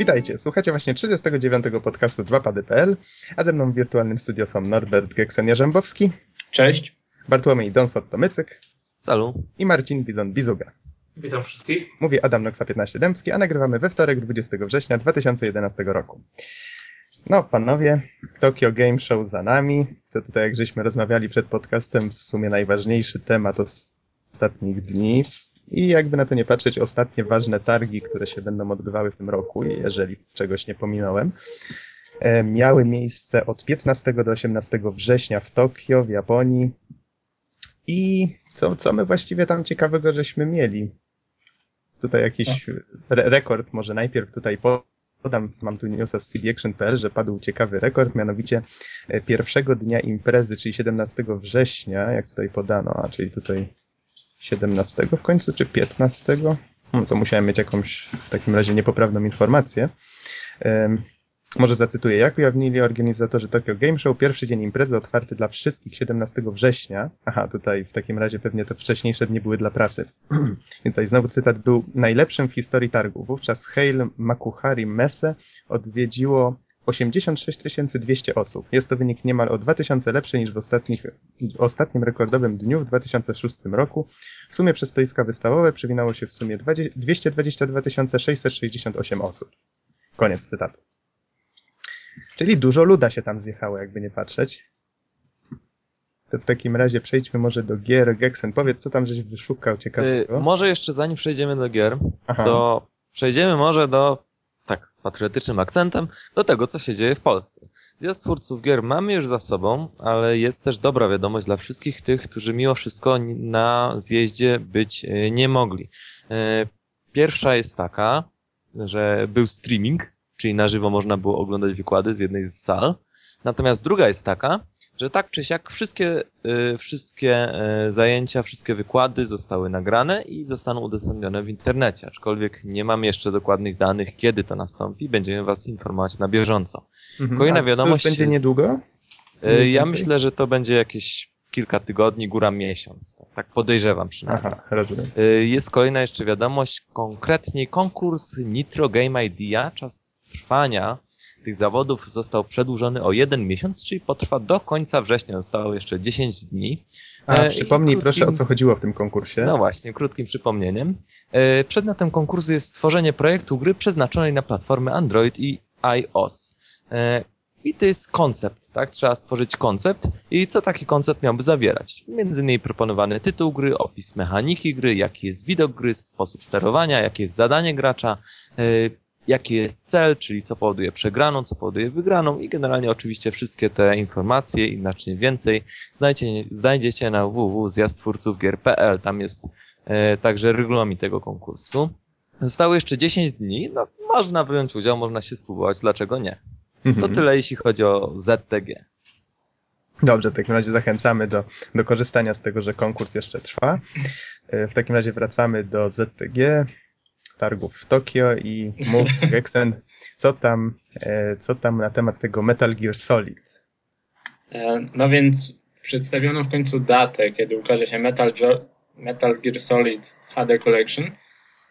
Witajcie, słuchacie właśnie 39. podcastu 2pady.pl, a ze mną w wirtualnym studio są Norbert Geksen-Jarzębowski. Cześć. Bartłomiej Donsot-Tomycyk. Salu. I Marcin Bizon-Bizuga. Witam wszystkich. Mówi Adam Noxa 15 Dębski, a nagrywamy we wtorek 20 września 2011 roku. No, panowie, Tokyo Game Show za nami. To tutaj, jak żeśmy rozmawiali przed podcastem, w sumie najważniejszy temat ostatnich dni. I jakby na to nie patrzeć, ostatnie ważne targi, które się będą odbywały w tym roku, jeżeli czegoś nie pominąłem, e, miały miejsce od 15 do 18 września w Tokio, w Japonii. I co, co my właściwie tam ciekawego żeśmy mieli? Tutaj jakiś re rekord może najpierw tutaj podam, mam tu newsa z cdaction.pl, że padł ciekawy rekord, mianowicie e, pierwszego dnia imprezy, czyli 17 września, jak tutaj podano, a czyli tutaj 17 w końcu, czy 15? No, to musiałem mieć jakąś w takim razie niepoprawną informację. Może zacytuję. Jak ujawnili organizatorzy Tokyo Game Show, pierwszy dzień imprezy otwarty dla wszystkich 17 września. Aha, tutaj w takim razie pewnie te wcześniejsze dni były dla prasy. Więc tutaj znowu cytat był najlepszym w historii targu. Wówczas Hale Makuhari Messe odwiedziło 86 200 osób. Jest to wynik niemal o 2000 lepszy niż w ostatnich, ostatnim rekordowym dniu w 2006 roku. W sumie przez stoiska wystawowe przewinęło się w sumie 222 668 osób. Koniec cytatu. Czyli dużo luda się tam zjechało, jakby nie patrzeć. To w takim razie przejdźmy może do gier. Geksen, powiedz, co tam żeś wyszukał ciekawego. Yy, może jeszcze zanim przejdziemy do gier, Aha. to przejdziemy może do patriotycznym akcentem do tego, co się dzieje w Polsce. Zjazd twórców gier mamy już za sobą, ale jest też dobra wiadomość dla wszystkich tych, którzy mimo wszystko na zjeździe być e, nie mogli. E, pierwsza jest taka, że był streaming, czyli na żywo można było oglądać wykłady z jednej z sal. Natomiast druga jest taka, że tak czy siak wszystkie, y, wszystkie y, zajęcia, wszystkie wykłady zostały nagrane i zostaną udostępnione w internecie, aczkolwiek nie mam jeszcze dokładnych danych, kiedy to nastąpi. Będziemy Was informować na bieżąco. Mhm. Kolejna wiadomość. To już będzie niedługo? Y, ja myślę, że to będzie jakieś kilka tygodni, góra miesiąc. Tak podejrzewam przynajmniej. Aha, rozumiem. Jest kolejna jeszcze wiadomość, konkretnie konkurs Nitro Game Idea, czas trwania tych zawodów został przedłużony o jeden miesiąc, czyli potrwa do końca września. Zostało jeszcze 10 dni. A e, przypomnij krótkim... proszę, o co chodziło w tym konkursie. No właśnie, krótkim przypomnieniem. E, przedmiotem konkursu jest stworzenie projektu gry przeznaczonej na platformy Android i iOS. E, I to jest koncept, tak? Trzeba stworzyć koncept i co taki koncept miałby zawierać? Między innymi proponowany tytuł gry, opis mechaniki gry, jaki jest widok gry, sposób sterowania, jakie jest zadanie gracza, jaki jest cel, czyli co powoduje przegraną, co powoduje wygraną i generalnie oczywiście wszystkie te informacje i znacznie więcej znajdziecie, znajdziecie na www.zjaztwórcówgier.pl. Tam jest e, także regulamin tego konkursu. Zostało jeszcze 10 dni, no można wyjąć udział, można się spróbować, dlaczego nie? Mhm. To tyle jeśli chodzi o ZTG. Dobrze, w takim razie zachęcamy do, do korzystania z tego, że konkurs jeszcze trwa. E, w takim razie wracamy do ZTG targów w Tokio i mów, Geksen, co tam, e, co tam na temat tego Metal Gear Solid? E, no więc przedstawiono w końcu datę, kiedy ukaże się Metal, Metal Gear Solid HD Collection.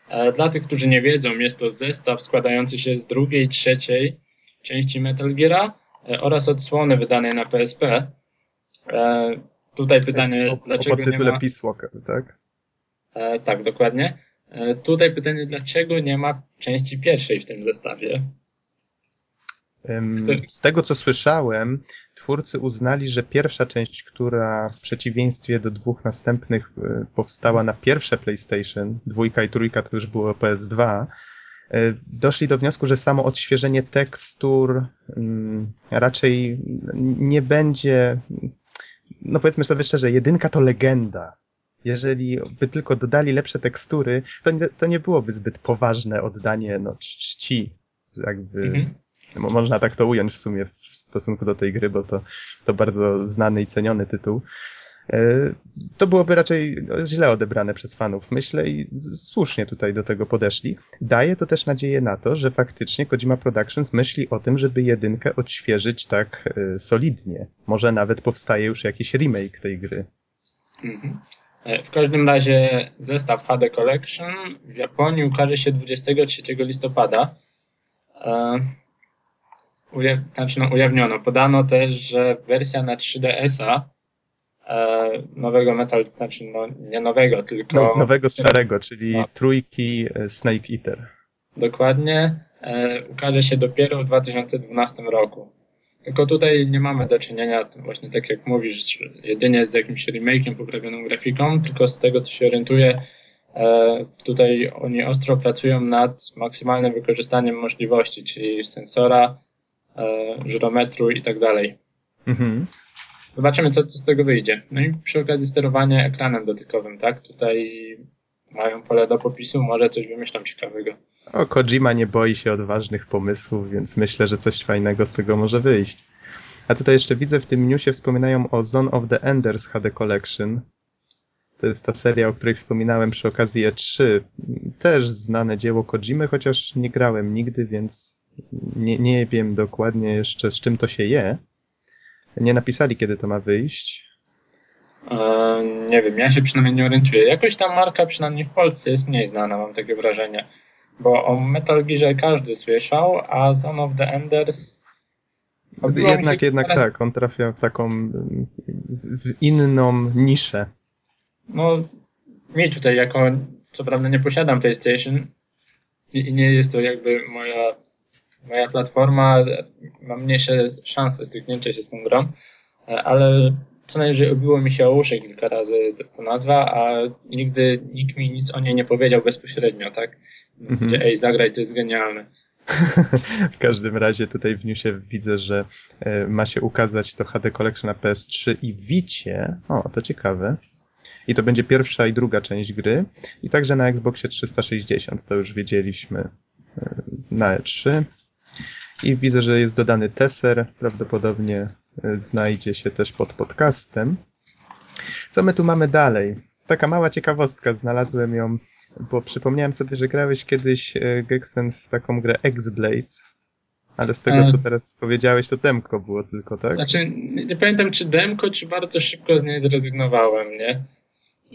E, dla tych, którzy nie wiedzą, jest to zestaw składający się z drugiej i trzeciej części Metal Geara oraz odsłony wydanej na PSP. Tutaj pytanie, o, dlaczego o pod tytule nie ma... Peace Walker, tak? tak, dokładnie. E, tutaj pytanie, dlaczego nie ma części pierwszej w tym zestawie? Z tego co słyszałem, twórcy uznali, że pierwsza część, która w przeciwieństwie do dwóch następnych e, powstała na pierwsze PlayStation, dwójka i trójka to już było PS2, e, doszli do wniosku, że samo odświeżenie tekstur raczej nie będzie, no powiedzmy sobie szczerze, jedynka to legenda jeżeli by tylko dodali lepsze tekstury, to nie, to nie byłoby zbyt poważne oddanie no, czci. Jakby, mhm. Można tak to ująć w sumie w stosunku do tej gry, bo to, to bardzo znany i ceniony tytuł. E, to byłoby raczej źle odebrane przez fanów, myślę, i słusznie tutaj do tego podeszli. Daje to też nadzieję na to, że faktycznie Kojima Productions myśli o tym, żeby jedynkę odświeżyć tak e, solidnie. Może nawet powstaje już jakiś remake tej gry. Mhm. E, w każdym razie zestaw HD Collection w Japonii ukaże się 23 listopada. E, uja- znaczy no, ujawniono. Podano też, że wersja na 3DS-a e, nowego Metal, znaczy no, nie nowego, tylko No, nowego starego, czyli No. trójki Snake Eater. dokładnie ukaże się dopiero w 2012 roku. Tylko tutaj nie mamy do czynienia, właśnie tak jak mówisz, jedynie z jakimś remake'iem poprawioną grafiką, tylko z tego co się orientuję, e, tutaj oni ostro pracują nad maksymalnym wykorzystaniem możliwości, czyli sensora, e, żyrometru i tak dalej. Mhm. Zobaczymy, co, co z tego wyjdzie. No i przy okazji sterowanie ekranem dotykowym, tak? Tutaj mają pole do popisu, może coś wymyślą ciekawego. O, Kojima nie boi się odważnych pomysłów, więc myślę, że coś fajnego z tego może wyjść. A tutaj jeszcze widzę w tym newsie wspominają o Zone of the Enders HD Collection. To jest ta seria, o której wspominałem przy okazji E3. Też znane dzieło Kojimy, chociaż nie grałem nigdy, więc nie, nie wiem dokładnie jeszcze z czym to się je. Nie napisali, kiedy to ma wyjść. E, nie wiem, ja się przynajmniej nie orientuję. Jakoś ta marka przynajmniej w Polsce jest mniej znana, mam takie wrażenie. Bo o Metal Gearze każdy słyszał, a Zone of the Enders... Jednak, jednak teraz- tak, on trafia w taką, w inną niszę. No, mi tutaj jako, co prawda nie posiadam PlayStation i, i nie jest to jakby moja, moja platforma, mam mniejsze szanse styknięcia się z tą grą, e, ale co najwyżej obiło mi się o uszy kilka razy ta, nazwa, a nigdy nikt mi nic o niej nie powiedział bezpośrednio, tak? W zasadzie, Mhm. ej, zagraj, to jest genialne. W każdym razie tutaj w newsie widzę, że e, ma się ukazać to HD Collection na PS3 i Vicie. O, to ciekawe. I to będzie pierwsza i druga część gry. I także na Xboxie 360, to już wiedzieliśmy e, na E3. I widzę, że jest dodany teser, prawdopodobnie znajdzie się też pod podcastem. Co my tu mamy dalej? Taka mała ciekawostka, znalazłem ją bo przypomniałem sobie, że grałeś kiedyś e, Gexen w taką grę X-Blades, ale z tego, co teraz powiedziałeś, to demko było tylko, tak? Znaczy, nie, nie pamiętam czy demko, czy bardzo szybko z niej zrezygnowałem, nie?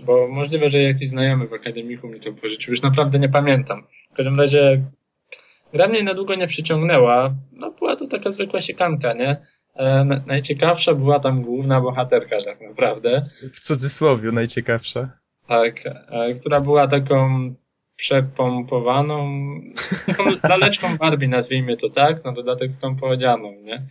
Bo możliwe, że jakiś znajomy w akademiku mi to pożyczył. Już naprawdę nie pamiętam. W każdym razie gra mnie na długo nie przyciągnęła. No była to taka zwykła siekanka, nie? E, na, najciekawsza była tam główna bohaterka tak naprawdę. W cudzysłowiu najciekawsza. Tak, e, która była taką przepompowaną, taką laleczką Barbie, nazwijmy to tak, na dodatek skąpodzianą, nie?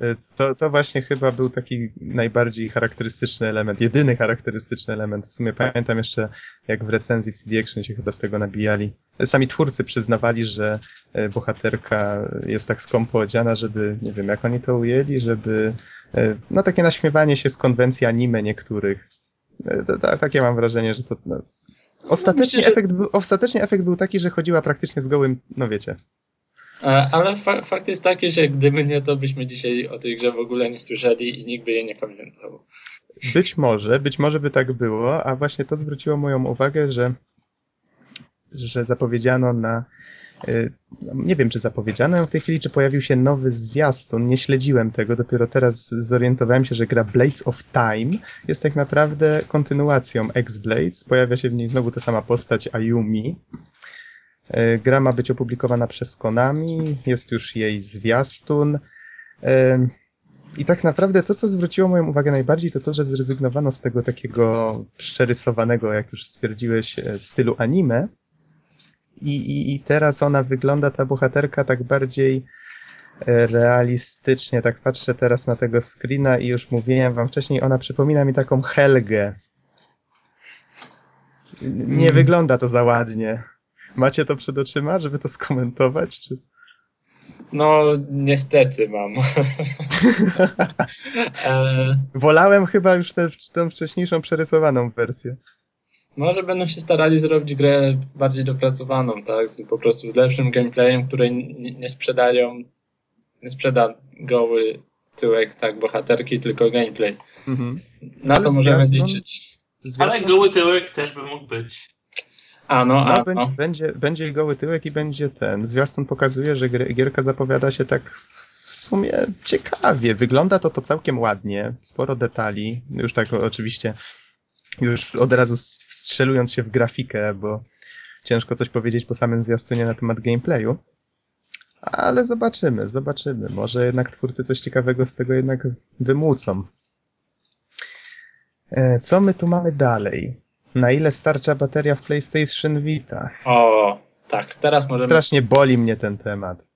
E, To, to właśnie chyba był taki najbardziej charakterystyczny element, jedyny charakterystyczny element. W sumie pamiętam jeszcze, jak w recenzji w CD Action się chyba z tego nabijali. Sami twórcy przyznawali, że e, bohaterka jest tak skąpo odziana, żeby, nie wiem, jak oni to ujęli, żeby, e, no takie naśmiewanie się z konwencji anime niektórych. Takie mam wrażenie, że to, no, Ostatecznie, myślę, że- efekt był, ostatecznie efekt był taki, że chodziła praktycznie z gołym, no wiecie. E, Ale fa fakt jest taki, że gdyby nie, to byśmy dzisiaj o tej grze w ogóle nie słyszeli i nikt by jej nie pamiętał. Być może, być może by tak było, a właśnie to zwróciło moją uwagę, że, że zapowiedziano na. y, Nie wiem, czy zapowiedziano w tej chwili, czy pojawił się nowy zwiastun. Nie śledziłem tego, dopiero teraz zorientowałem się, że gra Blades of Time jest tak naprawdę kontynuacją X-Blades. Pojawia się w niej znowu ta sama postać Ayumi. Y, Gra ma być opublikowana przez Konami, jest już jej zwiastun. Y, I tak naprawdę to, co zwróciło moją uwagę najbardziej, to to, że zrezygnowano z tego takiego przerysowanego, jak już stwierdziłeś, e, stylu anime. I, i, I teraz ona wygląda, ta bohaterka, tak bardziej e, realistycznie. Tak patrzę teraz na tego screena i już mówiłem wam wcześniej, ona przypomina mi taką Helgę. Nie Mm. wygląda to za ładnie. Macie to przed oczyma, żeby to skomentować? Czy... No, niestety mam. e, Wolałem chyba już tę tę wcześniejszą przerysowaną wersję. może będą się starali zrobić grę bardziej dopracowaną, tak? Z po prostu z lepszym gameplayem, której nie, nie sprzedają, nie sprzeda goły tyłek, tak, bohaterki, tylko gameplay. Mhm. Na Ale to możemy zwiastun- liczyć. Zwiastun- Ale goły tyłek też by mógł być. A no, No, będzie, będzie, będzie goły tyłek i będzie ten. Zwiastun pokazuje, że gierka zapowiada się tak w sumie ciekawie. Wygląda to to całkiem ładnie, sporo detali. Już tak oczywiście, już od razu wstrzelując się w grafikę, bo ciężko coś powiedzieć po samym zwiastunie na temat gameplayu. Ale zobaczymy, zobaczymy. Może jednak twórcy coś ciekawego z tego jednak wymucą. E, Co my tu mamy dalej? Na ile starcza bateria w PlayStation Vita? O, tak, teraz możemy... Strasznie boli mnie ten temat.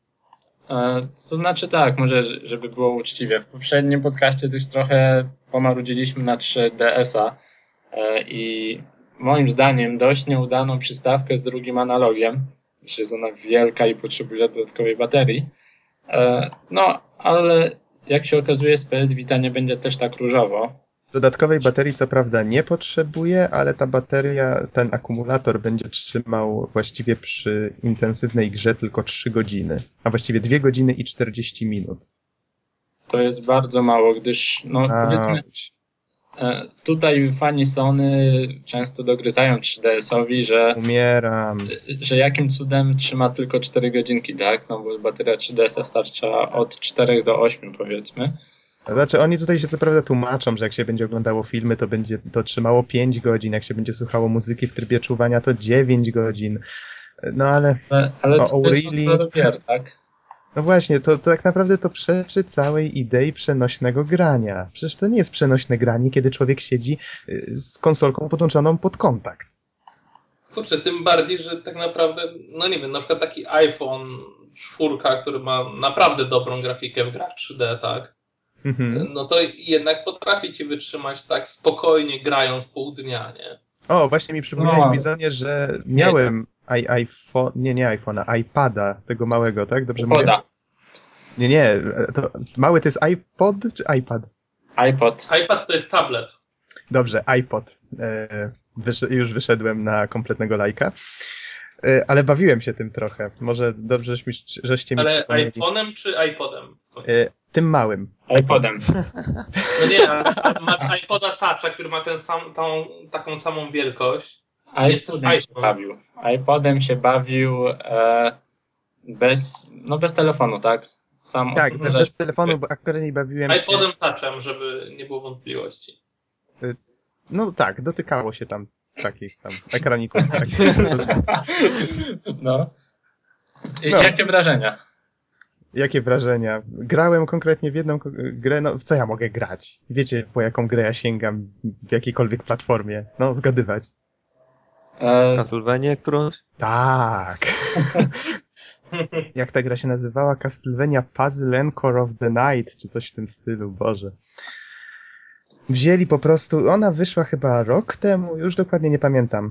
E, To znaczy tak, może żeby było uczciwie. W poprzednim podcaście też trochę pomarudziliśmy na 3DS-a e, i moim zdaniem dość nieudaną przystawkę z drugim analogiem, gdyż jest ona wielka i potrzebuje dodatkowej baterii. E, No, ale jak się okazuje z PS Vita nie będzie też tak różowo. Dodatkowej baterii co prawda nie potrzebuje, ale ta bateria, ten akumulator będzie trzymał właściwie przy intensywnej grze tylko 3 godziny, a właściwie 2 godziny i 40 minut. To jest bardzo mało, gdyż no powiedzmy Auć. e, tutaj fani Sony często dogryzają 3DS-owi, że Umieram. że jakim cudem trzyma tylko 4 godzinki, tak? No bo bateria 3DS starcza od 4 do 8 powiedzmy. Znaczy oni tutaj się co prawda tłumaczą, że jak się będzie oglądało filmy, to będzie to trzymało 5 godzin, jak się będzie słuchało muzyki w trybie czuwania, to 9 godzin. No ale, Ale, ale No, to jest gier, tak? no właśnie, to, to tak naprawdę to przeczy całej idei przenośnego grania. Przecież to nie jest przenośne granie, kiedy człowiek siedzi y, z konsolką podłączoną pod kontakt. Kurczę, tym bardziej, że tak naprawdę, no nie wiem, na przykład taki iPhone 4, który ma naprawdę dobrą grafikę w grach 3D, tak? Mhm. No to jednak potrafi ci wytrzymać tak spokojnie grając pół dnia, nie? O, właśnie mi przypomniałeś, No. Bizonie, że miałem i, iPhone, nie, nie iPhone'a, iPada, tego małego, tak? Dobrze mówię? Poda. Nie, nie, to mały to jest iPod czy iPad? iPod. iPad to jest tablet. Dobrze, iPod. E, wysz, już wyszedłem na kompletnego lajka. E, ale bawiłem się tym trochę. Może dobrze, żeśmy, żeście mi Ale przypomnieli. iPhone'em czy iPodem? E, tym małym. iPodem. No nie, ale masz iPoda Toucha, który ma ten sam, tą, taką samą wielkość. Jest też iPodem się bawił. iPodem się bawił e, bez, no bez telefonu, tak? Sam Tak, bez telefonu, bo akurat nie bawiłem się. iPodem Touchem, żeby nie było wątpliwości. No tak, dotykało się tam takich tam ekraników. Tak. No. I No. Jakie wrażenia? Jakie wrażenia? Grałem konkretnie w jedną grę, no w co ja mogę grać? Wiecie, po jaką grę ja sięgam w jakiejkolwiek platformie? No, zgadywać. E, Castlevania, którą... Tak. Jak ta gra się nazywała? Castlevania Puzzle Encore of the Night, czy coś w tym stylu, Boże. Wzięli po prostu, ona wyszła chyba rok temu, już dokładnie nie pamiętam.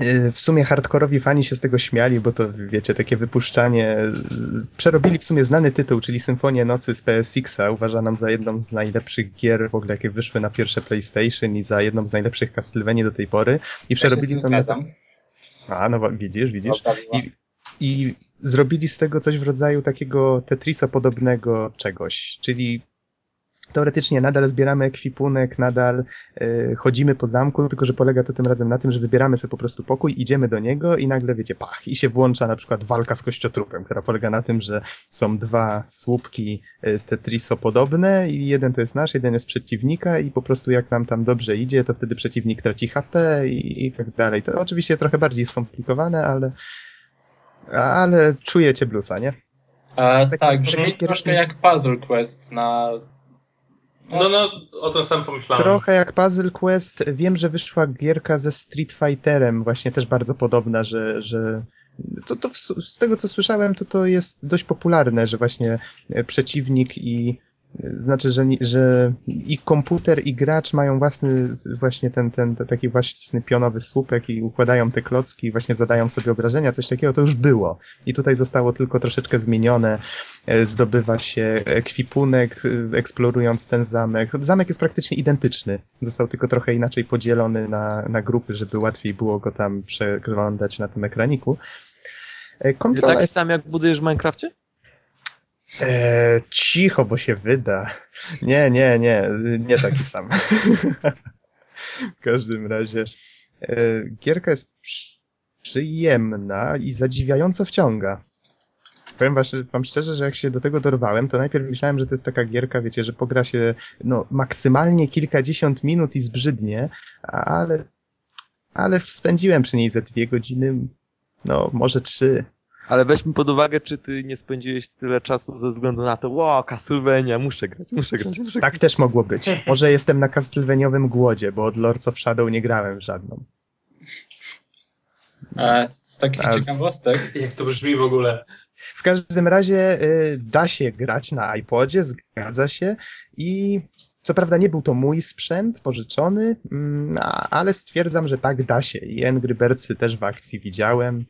Yy, W sumie hardkorowi fani się z tego śmiali, bo to wiecie, takie wypuszczanie. yy, Przerobili w sumie znany tytuł, czyli Symfonię Nocy z PSX-a, uważaną za jedną z najlepszych gier w ogóle, jakie wyszły na pierwsze PlayStation i za jedną z najlepszych Castlevanii do tej pory. I przerobili ja to zgadzam. A, no widzisz, widzisz. I, I zrobili z tego coś w rodzaju takiego Tetrisa podobnego czegoś, czyli teoretycznie nadal zbieramy ekwipunek, nadal e, chodzimy po zamku, tylko że polega to tym razem na tym, że wybieramy sobie po prostu pokój, idziemy do niego i nagle wiecie, pach, i się włącza na przykład walka z kościotrupem, która polega na tym, że są dwa słupki e, Tetriso podobne i jeden to jest nasz, jeden jest przeciwnika i po prostu jak nam tam dobrze idzie, to wtedy przeciwnik traci HP i, i tak dalej. To oczywiście trochę bardziej skomplikowane, ale ale czujecie bluesa, nie? E, Tak, tak, brzmi troszkę jak Puzzle Quest na... No, no, o tym sam pomyślałem. Trochę jak Puzzle Quest. Wiem, że wyszła gierka ze Street Fighterem, właśnie też bardzo podobna, że, że to, to z tego co słyszałem, to to jest dość popularne, że właśnie e, przeciwnik i znaczy, że, że i komputer i gracz mają własny właśnie ten, ten, taki własny pionowy słupek i układają te klocki i właśnie zadają sobie obrażenia, coś takiego to już było. I tutaj zostało tylko troszeczkę zmienione, e, zdobywa się ekwipunek, e, eksplorując ten zamek. Zamek jest praktycznie identyczny, został tylko trochę inaczej podzielony na, na grupy, żeby łatwiej było go tam przeglądać na tym ekraniku. E, Kontrola Taki jest sam jak budujesz w Minecrafcie? E, cicho, bo się wyda. Nie, nie, nie, nie taki sam. w każdym razie e, gierka jest przy- przyjemna i zadziwiająco wciąga. Powiem was, wam szczerze, że jak się do tego dorwałem, to najpierw myślałem, że to jest taka gierka, wiecie, że pogra się no, maksymalnie kilkadziesiąt minut i zbrzydnie, ale, ale spędziłem przy niej ze dwie godziny, no może trzy. Ale weźmy pod uwagę, czy ty nie spędziłeś tyle czasu ze względu na to, ło, Castlevania, muszę grać, muszę grać, muszę grać. Tak też mogło być. Może jestem na Castlevaniowym głodzie, bo od Lords of Shadow nie grałem w żadną. E, z, z takich A z- ciekawostek, Jak to brzmi w ogóle? W każdym razie y, da się grać na iPodzie, zgadza się i co prawda nie był to mój sprzęt pożyczony, mm, a- ale stwierdzam, że tak da się i Angry Birdsy też w akcji widziałem.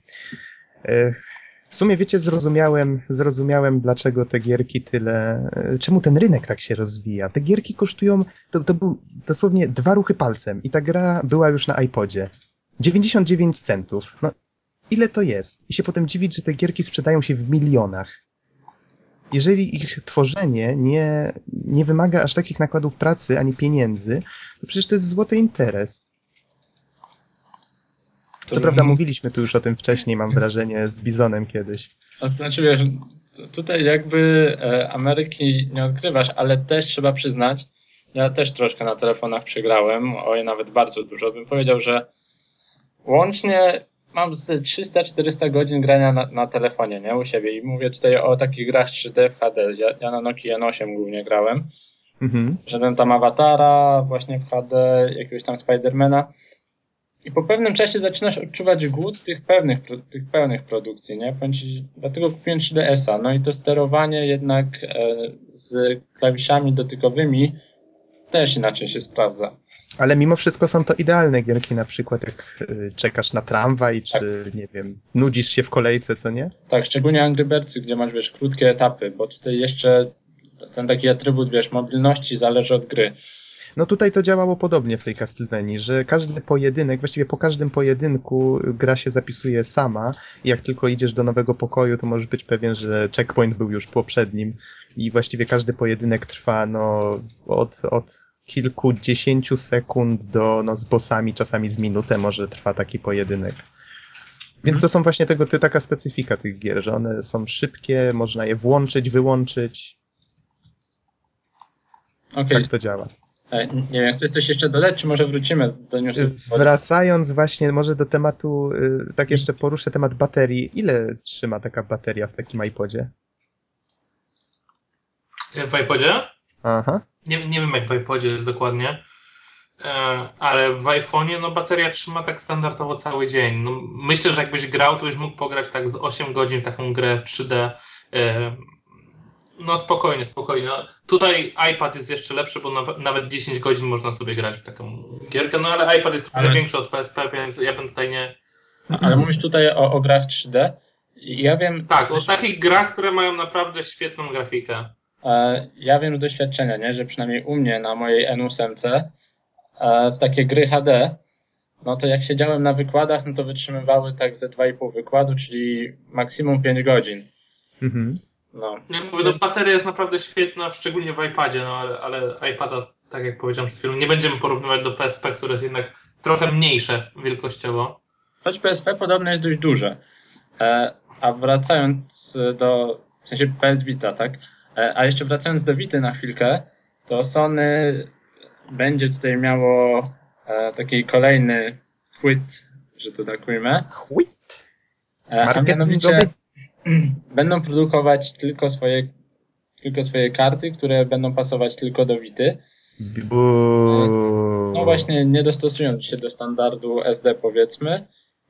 W sumie wiecie, zrozumiałem, zrozumiałem dlaczego te gierki tyle, y, czemu ten rynek tak się rozwija. Te gierki kosztują, to, to był dosłownie dwa ruchy palcem i ta gra była już na iPodzie. 99 centów. No, ile to jest? I się potem dziwić, że te gierki sprzedają się w milionach. Jeżeli ich tworzenie nie, nie wymaga aż takich nakładów pracy ani pieniędzy, to przecież to jest złoty interes. Co prawda mówiliśmy tu już o tym wcześniej, mam wrażenie, z Bizonem kiedyś. To znaczy, wiesz, tutaj jakby e, Ameryki nie odkrywasz, ale też trzeba przyznać, ja też troszkę na telefonach przegrałem, oj, nawet bardzo dużo. Bym powiedział, że łącznie mam z 300-400 godzin grania na, na telefonie, nie, u siebie. I mówię tutaj o takich grach 3D w HD. Ja, ja na Nokia N8 głównie grałem. Mhm. Żaden tam awatara, właśnie w HD, jakiegoś tam Spidermana. I po pewnym czasie zaczynasz odczuwać głód tych pewnych, tych pełnych produkcji, nie? Dlatego kupiłem 3DS-a. No i to sterowanie jednak e, z klawiszami dotykowymi też inaczej się sprawdza. Ale mimo wszystko są to idealne gierki, na przykład jak y, czekasz na tramwaj, czy nie wiem, nudzisz się w kolejce, co nie? Tak, szczególnie Angry Birdsy, gdzie masz, wiesz, krótkie etapy, bo tutaj jeszcze ten taki atrybut, wiesz, mobilności zależy od gry. No tutaj to działało podobnie w tej Castlevanii, że każdy pojedynek, właściwie po każdym pojedynku gra się zapisuje sama i jak tylko idziesz do nowego pokoju, to możesz być pewien, że checkpoint był już poprzednim i właściwie każdy pojedynek trwa no od, od kilkudziesięciu sekund do no z bossami czasami z minutę może trwa taki pojedynek. Więc to są właśnie tego, ty, taka specyfika tych gier, że one są szybkie, można je włączyć, wyłączyć, Okej, tak to działa. E, nie wiem, chcesz coś jeszcze dodać, czy może wrócimy do newsów? Wracając właśnie może do tematu, y, tak jeszcze poruszę temat baterii. Ile trzyma taka bateria w takim iPodzie? W iPodzie? Aha. Nie, nie wiem jak w iPodzie jest dokładnie, e, ale w iPhone'ie no bateria trzyma tak standardowo cały dzień. No, myślę, że jakbyś grał, to byś mógł pograć tak z 8 godzin w taką grę 3D. No spokojnie, spokojnie. Tutaj iPad jest jeszcze lepszy, bo naw- nawet 10 godzin można sobie grać w taką gierkę, no ale iPad jest trochę Ale- większy od PSP, więc ja bym tutaj nie... Ale mówisz tutaj o, o grach 3D. I Ja wiem, Tak, o takich grach, które mają naprawdę świetną grafikę. E, Ja wiem z doświadczenia, nie, że przynajmniej u mnie na mojej N8 e, w takie gry HD, no to jak siedziałem na wykładach, no to wytrzymywały tak ze 2,5 wykładu, czyli maksimum 5 godzin. Mhm. No. Ja mówię, no, bateria jest naprawdę świetna, szczególnie w iPadzie, no ale, ale iPada, tak jak powiedziałem przed chwilą, nie będziemy porównywać do PSP, które jest jednak trochę mniejsze wielkościowo. Choć PSP podobno jest dość duże. E, A wracając do, w sensie PS Vita, tak? E, A jeszcze wracając do Vity na chwilkę, to Sony będzie tutaj miało e, taki kolejny quit, że to tak ujmę. Chwit. E, A mianowicie będą produkować tylko swoje, tylko swoje karty, które będą pasować tylko do Vity. Bu. No właśnie, nie dostosują się do standardu SD powiedzmy.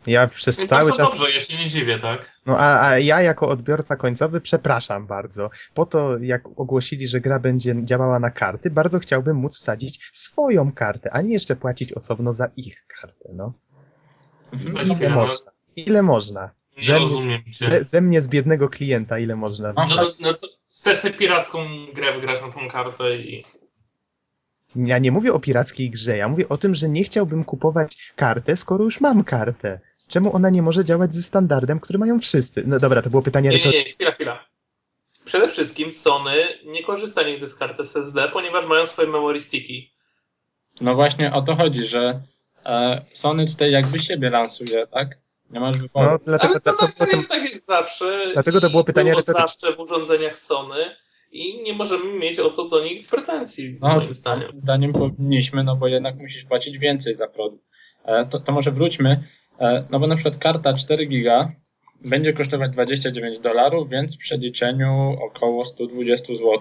Ja przez Więc cały bardzo czas. dobrze, ja się nie dziwię, tak? No a, a ja jako odbiorca końcowy przepraszam bardzo. Po to, jak ogłosili, że gra będzie działała na karty, bardzo chciałbym móc wsadzić swoją kartę, a nie jeszcze płacić osobno za ich kartę, no. Za Ile można? Ile można? Nie Ze, rozumiem cię. ze, ze mnie z biednego klienta, ile można? No, No, no, co, chcesz sobie piracką grę wygrać na tą kartę i... Ja nie mówię o pirackiej grze, ja mówię o tym, że nie chciałbym kupować kartę, skoro już mam kartę. Czemu ona nie może działać ze standardem, który mają wszyscy? No dobra, to było pytanie Nie, retoryczne. nie, nie, chwila, chwila. Przede wszystkim Sony nie korzysta nigdy z kart SSD, ponieważ mają swoje memory sticky. No właśnie o to chodzi, że e, Sony tutaj jakby siebie lansuje, tak? Nie masz wyboru. No, dlatego, Ale to, to, to, tak, to, tak, tak jest zawsze. Dlatego to było pytanie było zawsze w urządzeniach Sony i nie możemy mieć o to do nich pretensji, No, moim to- zdaniem. Zdaniem powinniśmy, no bo jednak musisz płacić więcej za produkt. E, to, to może wróćmy. E, no bo na przykład karta 4 giga będzie kosztować 29 dolarów, więc w przeliczeniu około 120 zł.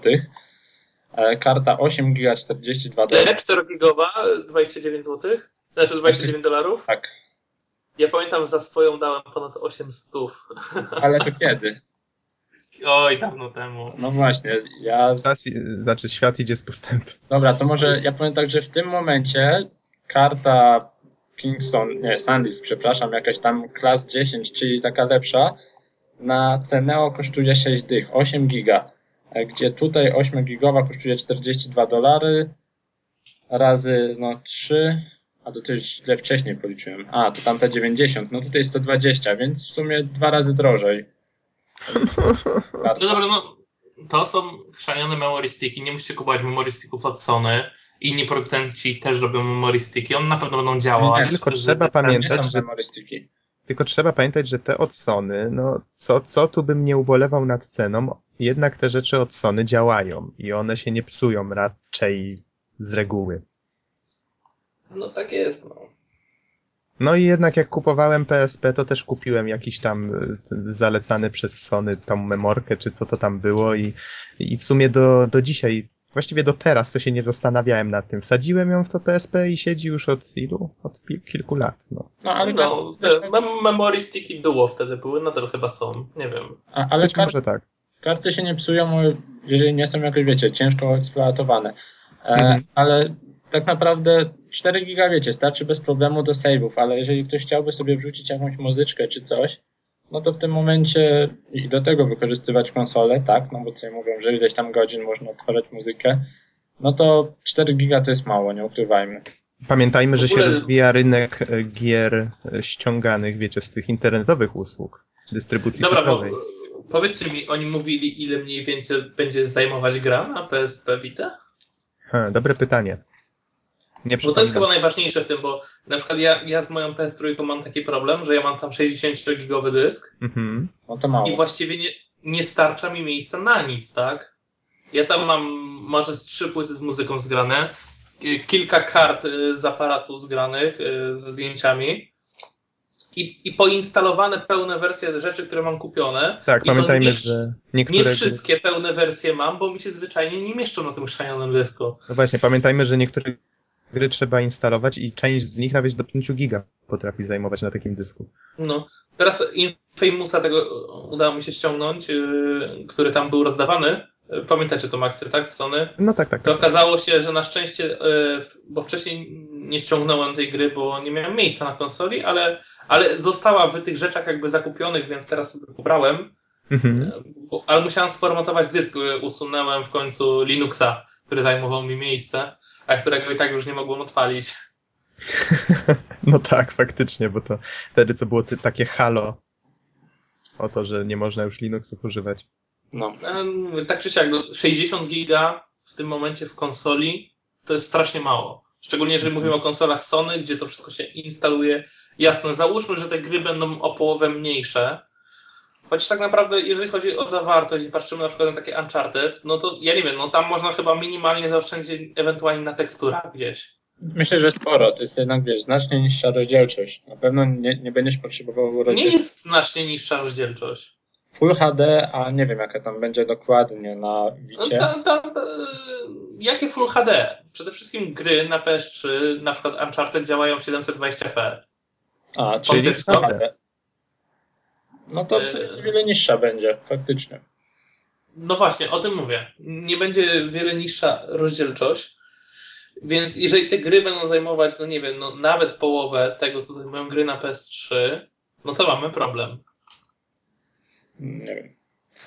E, Karta 8 giga 42 Ile? dolarów. 4 gigowa, 29 zł? Znaczy 29 dolarów? Tak, Ja pamiętam, że za swoją dałem ponad 800. ale to kiedy? Oj, dawno temu. No właśnie, ja. Czas, znaczy świat idzie z postępem. Dobra, to może ja powiem tak, że w tym momencie karta Kingston, nie, Sandisk, przepraszam, jakaś tam klas 10, czyli taka lepsza, na Ceneo kosztuje 6 dych, 8 giga, e, gdzie tutaj 8 gigowa kosztuje 42 dolary razy no 3, a to też źle wcześniej policzyłem. A, to tamta 90, no tutaj 120, więc w sumie dwa razy drożej. No dobra, no to są chrzanione memory sticky. Nie musicie kupować memory sticków od Sony. Inni producenci też robią memory sticky. One na pewno będą działać. Tylko Z- trzeba Nie pamiętać, że memorystyki. Tylko trzeba pamiętać, że te od Sony, no co, co tu bym nie ubolewał nad ceną, jednak te rzeczy od Sony działają i one się nie psują raczej z reguły. No tak jest, no. No i jednak jak kupowałem PSP, to też kupiłem jakiś tam y, zalecany przez Sony tą memorkę, czy co to tam było i, i w sumie do, do dzisiaj, właściwie do teraz to się nie zastanawiałem nad tym. Wsadziłem ją w to PSP i siedzi już od ilu? Od kilku lat, no. No, ale, no też, te mem- memory sticky duo wtedy były, nadal chyba są. Nie wiem. a, ale Być może tak. karty się nie psują, jeżeli nie są jakoś, wiecie, ciężko eksploatowane. E, Mhm. Ale tak naprawdę 4 giga, wiecie, starczy bez problemu do save'ów, ale jeżeli ktoś chciałby sobie wrzucić jakąś muzyczkę czy coś, no to w tym momencie i do tego wykorzystywać konsolę, tak, no bo tutaj mówią, że ileś tam godzin można odtwarzać muzykę, no to 4 giga to jest mało, nie ukrywajmy. Pamiętajmy, że ogóle- się rozwija rynek e, gier e, ściąganych, wiecie, z tych internetowych usług, dystrybucji Dobra, bo cyfrowej. powiedzcie mi, oni mówili, ile mniej więcej będzie zajmować gra na PSP Vita? Ha, dobre pytanie. Nie Bo to jest chyba najważniejsze w tym, bo na przykład ja, ja z moją PS3 mam taki problem, że ja mam tam 60-gigowy dysk Mhm. No to mało. i właściwie nie, nie starcza mi miejsca na nic, tak? Ja tam mam może z trzy płyty z muzyką zgrane, ki- kilka kart y, z aparatu zgranych y, ze zdjęciami i, i poinstalowane pełne wersje rzeczy, które mam kupione. Tak, I pamiętajmy, nie, że Nie niektóre gry, wszystkie pełne wersje mam, bo mi się zwyczajnie nie mieszczą na tym chrzanionym dysku. no właśnie, pamiętajmy, że niektóre gry trzeba instalować i część z nich nawet do 5 giga potrafi zajmować na takim dysku. No, teraz Infamousa tego udało mi się ściągnąć, yy, który tam był rozdawany. Pamiętacie tą akcję, tak, z Sony? No tak, tak, To tak. okazało się, że na szczęście, yy, bo wcześniej nie ściągnąłem tej gry, bo nie miałem miejsca na konsoli, ale, ale została w tych rzeczach jakby zakupionych, więc teraz sobie pobrałem. Mhm. Yy, bo- Ale musiałem sformatować dysk, yy, usunęłem w końcu Linuxa, który zajmował mi miejsce, a którego i tak już nie mogłem odpalić. No tak, faktycznie, bo to wtedy co było takie halo o to, że nie można już Linuxów używać. No. Tak czy siak, no, 60 giga w tym momencie w konsoli to jest strasznie mało. Szczególnie jeżeli mówimy o konsolach Sony, gdzie to wszystko się instaluje. Jasne, załóżmy, że te gry będą o połowę mniejsze. Choć tak naprawdę, jeżeli chodzi o zawartość i patrzymy na przykład na takie Uncharted, no to ja nie wiem, no tam można chyba minimalnie zaoszczędzić ewentualnie na teksturach gdzieś. Myślę, że sporo. To jest jednak, wiesz, znacznie niższa rozdzielczość. Na pewno nie, nie będziesz potrzebował Nie rozdzielczości jest znacznie niższa rozdzielczość. Full HD, a nie wiem jaka tam będzie dokładnie na Wicie. ta, ta, ta, jakie Full HD? Przede wszystkim gry na PS3, na przykład Uncharted działają w 720p. A, Czyli czyli? Full HD. No to Yy. wiele niższa będzie, faktycznie. No właśnie, o tym mówię. Nie będzie wiele niższa rozdzielczość, więc jeżeli te gry będą zajmować, no nie wiem, no nawet połowę tego, co zajmują gry na PS3, no to mamy problem. Nie wiem.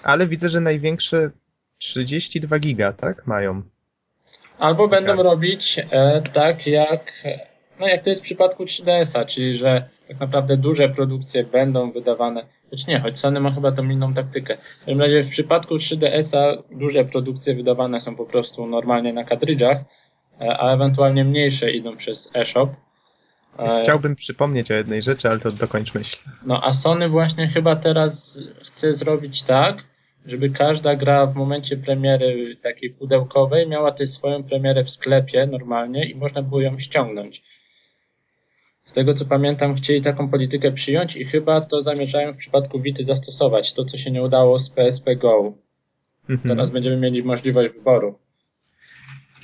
Ale widzę, że największe 32 giga, tak? Mają. Albo będą Tak. robić e, tak jak, no jak to jest w przypadku 3DS-a, czyli że tak naprawdę duże produkcje będą wydawane, choć nie, choć Sony ma chyba tą inną taktykę. W każdym razie w przypadku 3DS-a duże produkcje wydawane są po prostu normalnie na kartridżach, e, a ewentualnie mniejsze idą przez eShop. E, Chciałbym przypomnieć o jednej rzeczy, ale to dokończ myśl. No a Sony właśnie chyba teraz chce zrobić tak, żeby każda gra w momencie premiery takiej pudełkowej miała też swoją premierę w sklepie normalnie i można było ją ściągnąć. Z tego co pamiętam, chcieli taką politykę przyjąć i chyba to zamierzają w przypadku Vity zastosować. To, co się nie udało z PSP Go. Mhm. Teraz będziemy mieli możliwość wyboru.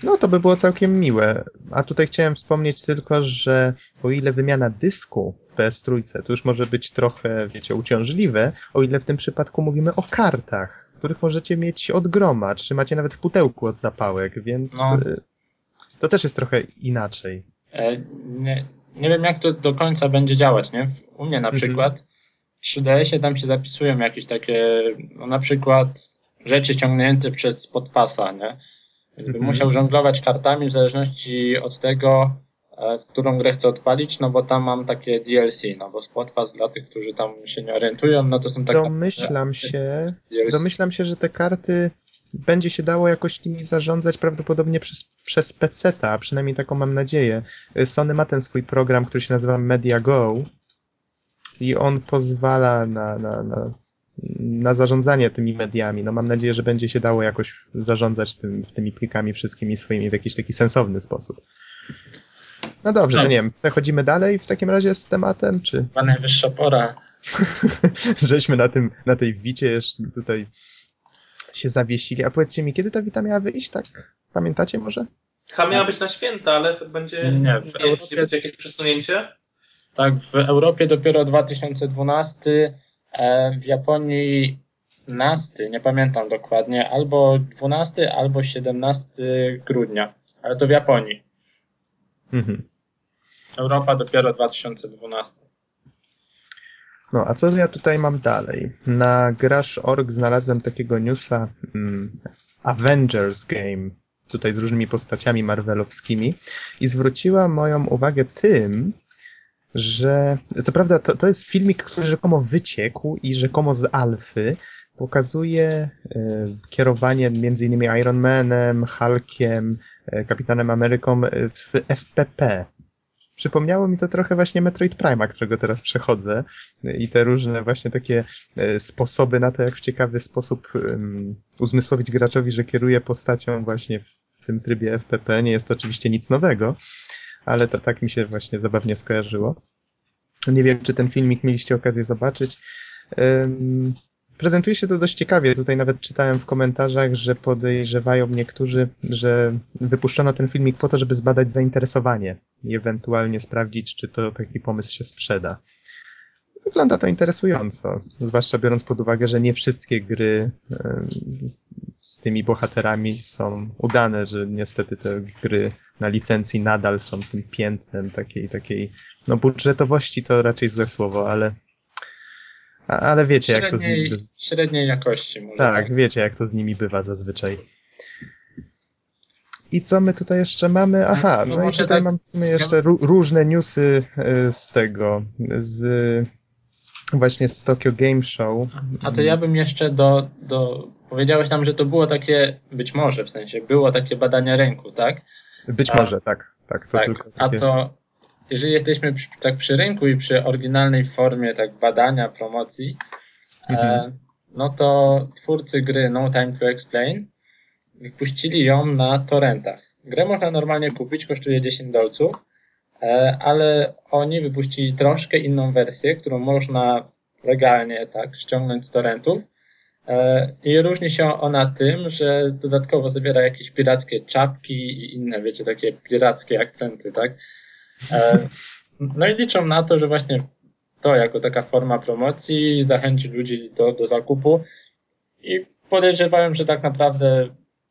No to by było całkiem miłe. A tutaj chciałem wspomnieć tylko, że o ile wymiana dysku w PS3 to już może być trochę, wiecie, uciążliwe, o ile w tym przypadku mówimy o kartach, których możecie mieć od groma, czy macie nawet w pudełku od zapałek, więc No. y, to też jest trochę inaczej. E, nie, nie wiem, jak to do końca będzie działać, nie? U mnie na Mhm. przykład w 3DS-ie tam się zapisują jakieś takie, no na przykład rzeczy ciągnięte przez podpasa, nie? Więc bym Mhm. musiał żonglować kartami w zależności od tego, e, w którą grę chcę odpalić, no bo tam mam takie DLC, no bo Spotpass dla tych, którzy tam się nie orientują, no to są tak Domyślam się, DLC. domyślam się, że te karty będzie się dało jakoś nimi zarządzać prawdopodobnie przez, przez PC-ta, a przynajmniej taką mam nadzieję. Y, Sony ma ten swój program, który się nazywa Media Go i on pozwala na, na, na, na zarządzanie tymi mediami. No mam nadzieję, że będzie się dało jakoś zarządzać tym, tymi plikami wszystkimi swoimi w jakiś taki sensowny sposób. No dobrze, to No. nie wiem, przechodzimy dalej w takim razie z tematem, czy Chyba najwyższa pora. żeśmy na tym, na tej wicie jeszcze tutaj się zawiesili. A powiedzcie mi, kiedy ta wita miała wyjść, tak? Pamiętacie może? Chyba miała być na święta, ale będzie, Nie, nie, w nie, Europie- będzie jakieś przesunięcie. Tak, w Europie dopiero 2012, e, w Japonii 12, nie pamiętam dokładnie, albo 12, albo 17 grudnia, ale to w Japonii. Mhm. Europa dopiero 2012. No, a co ja tutaj mam dalej? Na Grash.org znalazłem takiego newsa mm, Avengers Game, tutaj z różnymi postaciami marvelowskimi i zwróciła moją uwagę tym, że co prawda to, to jest filmik, który rzekomo wyciekł i rzekomo z alfy pokazuje e, kierowanie między innymi Iron Manem, Hulkiem, e, Kapitanem Ameryką e, w FPP. Przypomniało mi to trochę właśnie Metroid Prima, którego teraz przechodzę i te różne właśnie takie e, sposoby na to, jak w ciekawy sposób uzmysłowić graczowi, że kieruje postacią właśnie w, tym trybie FPP. Nie jest to oczywiście nic nowego, ale to tak mi się właśnie zabawnie skojarzyło. Nie wiem, czy ten filmik mieliście okazję zobaczyć. Prezentuje się to dość ciekawie. Tutaj nawet czytałem w komentarzach, że podejrzewają niektórzy, że wypuszczono ten filmik po to, żeby zbadać zainteresowanie i ewentualnie sprawdzić, czy to taki pomysł się sprzeda. Wygląda to interesująco, zwłaszcza biorąc pod uwagę, że nie wszystkie gry z tymi bohaterami są udane, że niestety te gry na licencji nadal są tym piętnem takiej, takiej, no budżetowości to raczej złe słowo, ale ale wiecie, jak to z nimi... Średniej, średniej jakości może. Tak, wiecie, jak to z nimi bywa zazwyczaj. I co my tutaj jeszcze mamy? Aha, No no i może tutaj tak- mamy jeszcze ró- różne newsy y, z tego, z właśnie z Tokyo Game Show. A to ja bym jeszcze do, do. Powiedziałeś tam, że to było takie, być może w sensie, było takie badanie rynku, tak? Być A- może, tak, tak, to tak. tylko A takie... to, jeżeli jesteśmy przy, tak przy rynku i przy oryginalnej formie tak badania, promocji, Mhm. e, no to twórcy gry No Time to Explain wypuścili ją na torrentach. Grę można normalnie kupić, kosztuje 10 dolców, e, ale oni wypuścili troszkę inną wersję, którą można legalnie tak ściągnąć z torrentów. E, I różni się ona tym, że dodatkowo zawiera jakieś pirackie czapki i inne, wiecie, takie pirackie akcenty, tak? E, No i liczą na to, że właśnie to jako taka forma promocji zachęci ludzi do, do zakupu i podejrzewałem, że tak naprawdę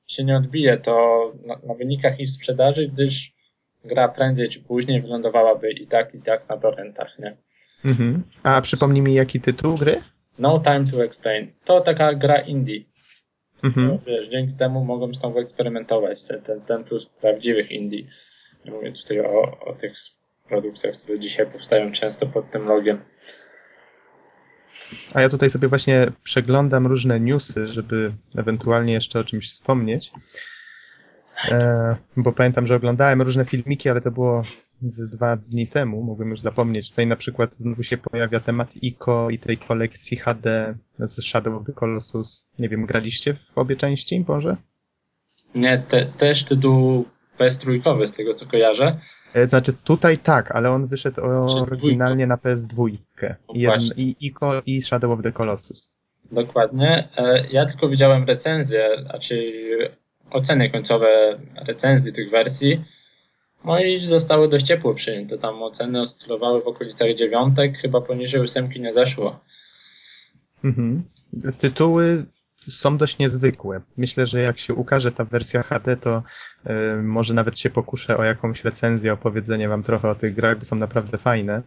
się nie odbije to na, na wynikach ich sprzedaży, gdyż gra prędzej czy później wylądowałaby i tak, i tak na torrentach, nie? Mhm. A przypomnij mi, jaki tytuł gry? No Time to Explain. To taka gra indie. Mhm. To, wiesz, dzięki temu mogą znowu eksperymentować. Ten, ten, ten plus prawdziwych indie. Mówię tutaj o, o tych produkcjach, które dzisiaj powstają często pod tym logiem. A ja tutaj sobie właśnie przeglądam różne newsy, żeby ewentualnie jeszcze o czymś wspomnieć. E, bo pamiętam, że oglądałem różne filmiki, ale to było z dwa dni temu, mogłem już zapomnieć. Tutaj na przykład znowu się pojawia temat ICO i tej kolekcji HD z Shadow of the Colossus. Nie wiem, graliście w obie części może? Nie, te, też tytuł PS trójkowy z tego co kojarzę. E, Znaczy tutaj tak, ale on wyszedł oryginalnie na PS2. I, i, i, Shadow of the Colossus. Dokładnie. E, Ja tylko widziałem recenzję, znaczy oceny końcowe recenzji tych wersji. No i zostały dość ciepło przyjęte. Tam oceny oscylowały w okolicach dziewiątek, chyba poniżej ósemki nie zeszło. Mhm. Tytuły są dość niezwykłe. Myślę, że jak się ukaże ta wersja HD, to y, może nawet się pokuszę o jakąś recenzję, opowiedzenie wam trochę o tych grach, bo są naprawdę fajne.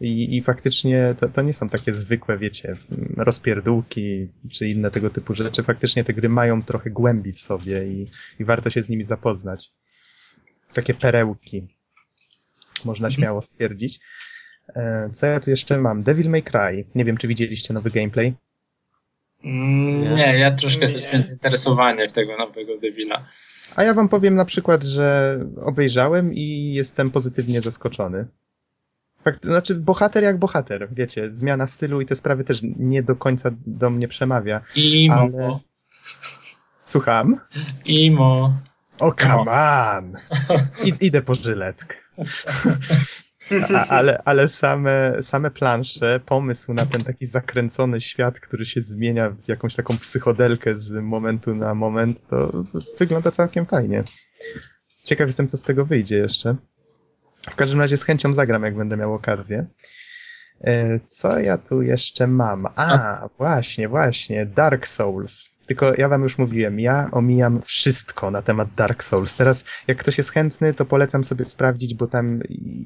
I, i faktycznie to, to nie są takie zwykłe, wiecie, rozpierdółki czy inne tego typu rzeczy. Faktycznie te gry mają trochę głębi w sobie i, i warto się z nimi zapoznać. Takie perełki. Można Mhm. śmiało stwierdzić. E, Co ja tu jeszcze mam? Devil May Cry. Nie wiem, czy widzieliście nowy gameplay. Mm, Nie. Ja troszkę Nie. straciłem zainteresowanie w tego nowego debila. A ja wam powiem na przykład, że obejrzałem i jestem pozytywnie zaskoczony. Fakt, znaczy, bohater jak bohater, wiecie, zmiana stylu i te sprawy też nie do końca do mnie przemawia. Imo, Ale- Słucham? imo. O, come on! I, idę po żyletkę. A, ale ale same, same plansze, pomysł na ten taki zakręcony świat, który się zmienia w jakąś taką psychodelkę z momentu na moment, to wygląda całkiem fajnie. Ciekaw jestem, co z tego wyjdzie jeszcze. W każdym razie z chęcią zagram, jak będę miał okazję. E, Co ja tu jeszcze mam? A, właśnie, właśnie, Dark Souls. Tylko ja wam już mówiłem, ja omijam wszystko na temat Dark Souls. Teraz, jak ktoś jest chętny, to polecam sobie sprawdzić, bo tam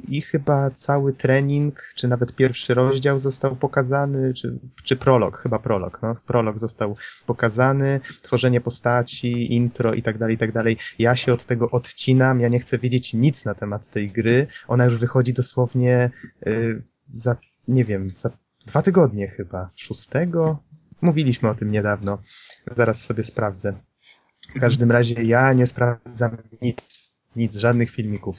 i, chyba cały trening, czy nawet pierwszy rozdział został pokazany, czy, czy prolog, chyba prolog, no. Prolog został pokazany, tworzenie postaci, intro i tak dalej, i tak dalej. Ja się od tego odcinam, ja nie chcę wiedzieć nic na temat tej gry. Ona już wychodzi dosłownie y, za, nie wiem, za dwa tygodnie chyba. Szóstego? Mówiliśmy o tym niedawno. Zaraz sobie sprawdzę. W każdym razie ja nie sprawdzam nic. Nic, żadnych filmików.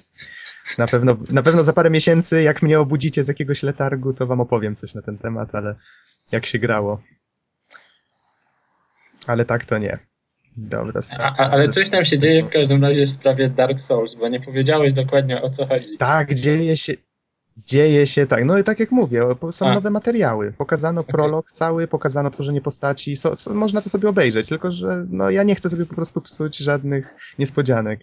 Na pewno, na pewno za parę miesięcy, jak mnie obudzicie z jakiegoś letargu, to wam opowiem coś na ten temat, ale jak się grało. Ale tak to nie. Dobra, A, ale coś tam się dzieje w każdym razie w sprawie Dark Souls, bo nie powiedziałeś dokładnie o co chodzi. Tak, dzieje się. Dzieje się tak. No i tak jak mówię, są A. nowe materiały. Pokazano prolog cały, pokazano tworzenie postaci. So, so, można to sobie obejrzeć, tylko że no, ja nie chcę sobie po prostu psuć żadnych niespodzianek.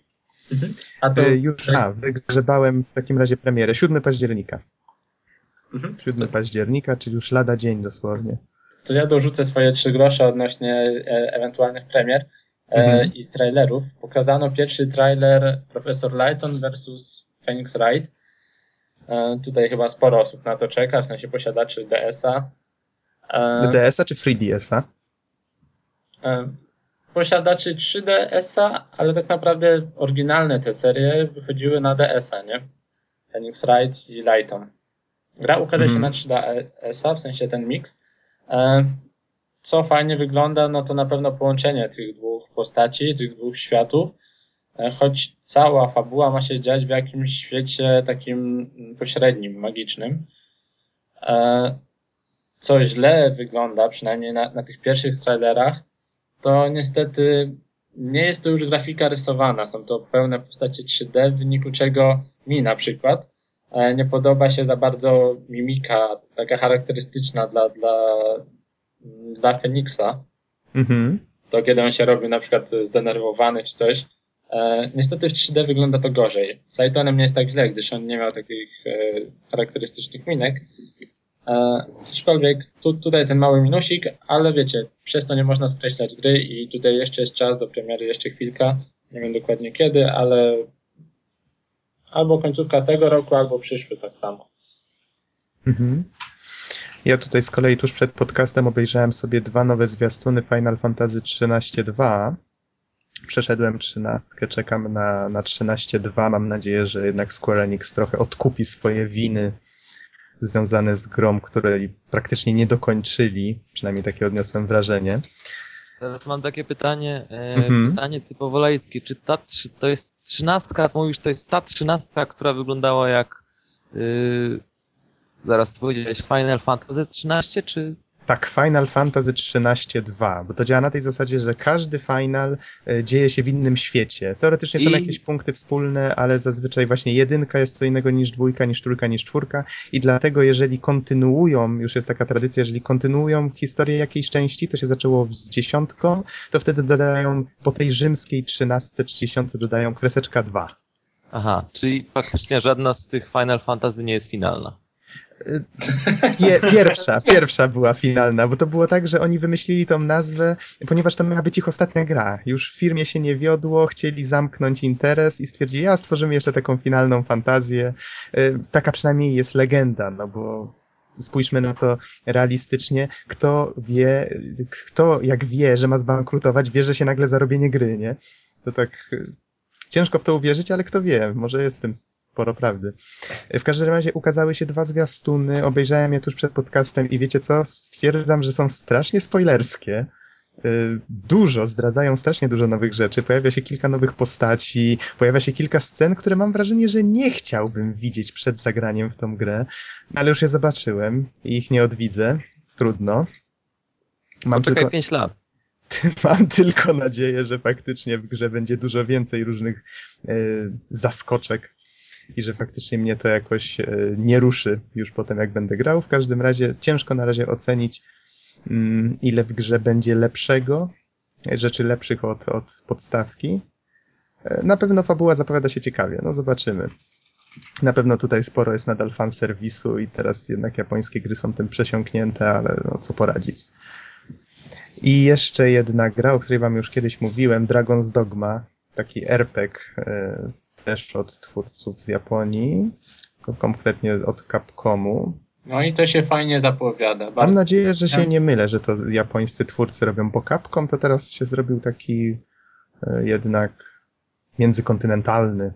A to Y, Już a, wygrzebałem w takim razie premierę 7 października. Mhm. 7 października, czyli już lada dzień dosłownie. to ja dorzucę swoje trzy grosze odnośnie e, ewentualnych premier e, Mhm. i trailerów. Pokazano pierwszy trailer Professor Lighton versus Phoenix Wright. E, tutaj chyba sporo osób na to czeka, w sensie posiadaczy DS-a. E, DS-a czy 3DS-a? e, posiadaczy 3DS-a, ale tak naprawdę oryginalne te serie wychodziły na DS-a, nie? Phoenix Wright i Lighton. Gra ukaże się Mhm. na 3DS-a, w sensie ten mix. Co fajnie wygląda, no to na pewno połączenie tych dwóch postaci, tych dwóch światów, choć cała fabuła ma się dziać w jakimś świecie takim pośrednim, magicznym. E, Co źle wygląda, przynajmniej na, na tych pierwszych trailerach, to niestety nie jest to już grafika rysowana, są to pełne postacie 3D, w wyniku czego mi na przykład e, nie podoba się za bardzo mimika, taka charakterystyczna dla, dla, dla Feniksa. Mhm. To kiedy on się robi na przykład zdenerwowany czy coś. E, niestety w 3D wygląda to gorzej. Z Lightonem nie jest tak źle, gdyż on nie miał takich e, charakterystycznych minek. E, aczkolwiek tu, tutaj ten mały minusik, ale wiecie, przez to nie można skreślać gry i tutaj jeszcze jest czas do premiery, jeszcze chwilka. Nie wiem dokładnie kiedy, ale albo końcówka tego roku, albo przyszły tak samo. Mhm. Ja tutaj z kolei tuż przed podcastem obejrzałem sobie dwa nowe zwiastuny Final Fantasy XIII-2. Przeszedłem trzynastkę, czekam na, na 13.2. Mam nadzieję, że jednak Square Enix trochę odkupi swoje winy związane z grą, której praktycznie nie dokończyli. Przynajmniej takie odniosłem wrażenie. Teraz mam takie pytanie, e, Mhm. pytanie typowo laickie. Czy ta, to jest trzynastka, mówisz, to jest ta trzynastka, która wyglądała jak, yy, zaraz ty powiedziałeś, Final Fantasy 13, czy Tak, Final Fantasy XIII-2, bo to działa na tej zasadzie, że każdy final e, dzieje się w innym świecie. Teoretycznie są I- jakieś punkty wspólne, ale zazwyczaj właśnie jedynka jest co innego niż dwójka, niż trójka, niż czwórka i dlatego jeżeli kontynuują, już jest taka tradycja, jeżeli kontynuują historię jakiejś części, to się zaczęło z dziesiątką, to wtedy dodają po tej rzymskiej trzynastce czy dziesiątce dodają kreseczka 2. Aha, czyli faktycznie żadna z tych Final Fantasy nie jest finalna. Pie, pierwsza, pierwsza była finalna, bo to było tak, że oni wymyślili tą nazwę, ponieważ to miała być ich ostatnia gra. Już w firmie się nie wiodło, chcieli zamknąć interes i stwierdzili, a stworzymy jeszcze taką finalną fantazję. Y, Taka przynajmniej jest legenda, no bo spójrzmy na to realistycznie. Kto wie, kto jak wie, że ma zbankrutować, bierze się nagle za robienie gry, nie? To tak y, ciężko w to uwierzyć, ale kto wie, może jest w tym sporo prawdy. W każdym razie ukazały się dwa zwiastuny, obejrzałem je tuż przed podcastem i wiecie co? Stwierdzam, że są strasznie spoilerskie. Y, Dużo, zdradzają strasznie dużo nowych rzeczy. Pojawia się kilka nowych postaci, pojawia się kilka scen, które mam wrażenie, że nie chciałbym widzieć przed zagraniem w tą grę, ale już je zobaczyłem i ich nie odwidzę. Trudno. Mam Poczekaj tylko, 5 lat. mam tylko nadzieję, że faktycznie w grze będzie dużo więcej różnych y, zaskoczek i że faktycznie mnie to jakoś e, nie ruszy już potem, jak będę grał. W każdym razie ciężko na razie ocenić, mm, ile w grze będzie lepszego, e, rzeczy lepszych od, od podstawki. E, Na pewno fabuła zapowiada się ciekawie, no zobaczymy. Na pewno tutaj sporo jest nadal fan serwisu i teraz jednak japońskie gry są tym przesiąknięte, ale no co poradzić. I jeszcze jedna gra, o której wam już kiedyś mówiłem, Dragon's Dogma, taki RPG, też od twórców z Japonii, ko- konkretnie od Capcomu. No i to się fajnie zapowiada. Mam Bardzo nadzieję, że się Ja- nie mylę, że to japońscy twórcy robią, bo Capcom to teraz się zrobił taki e, jednak międzykontynentalny.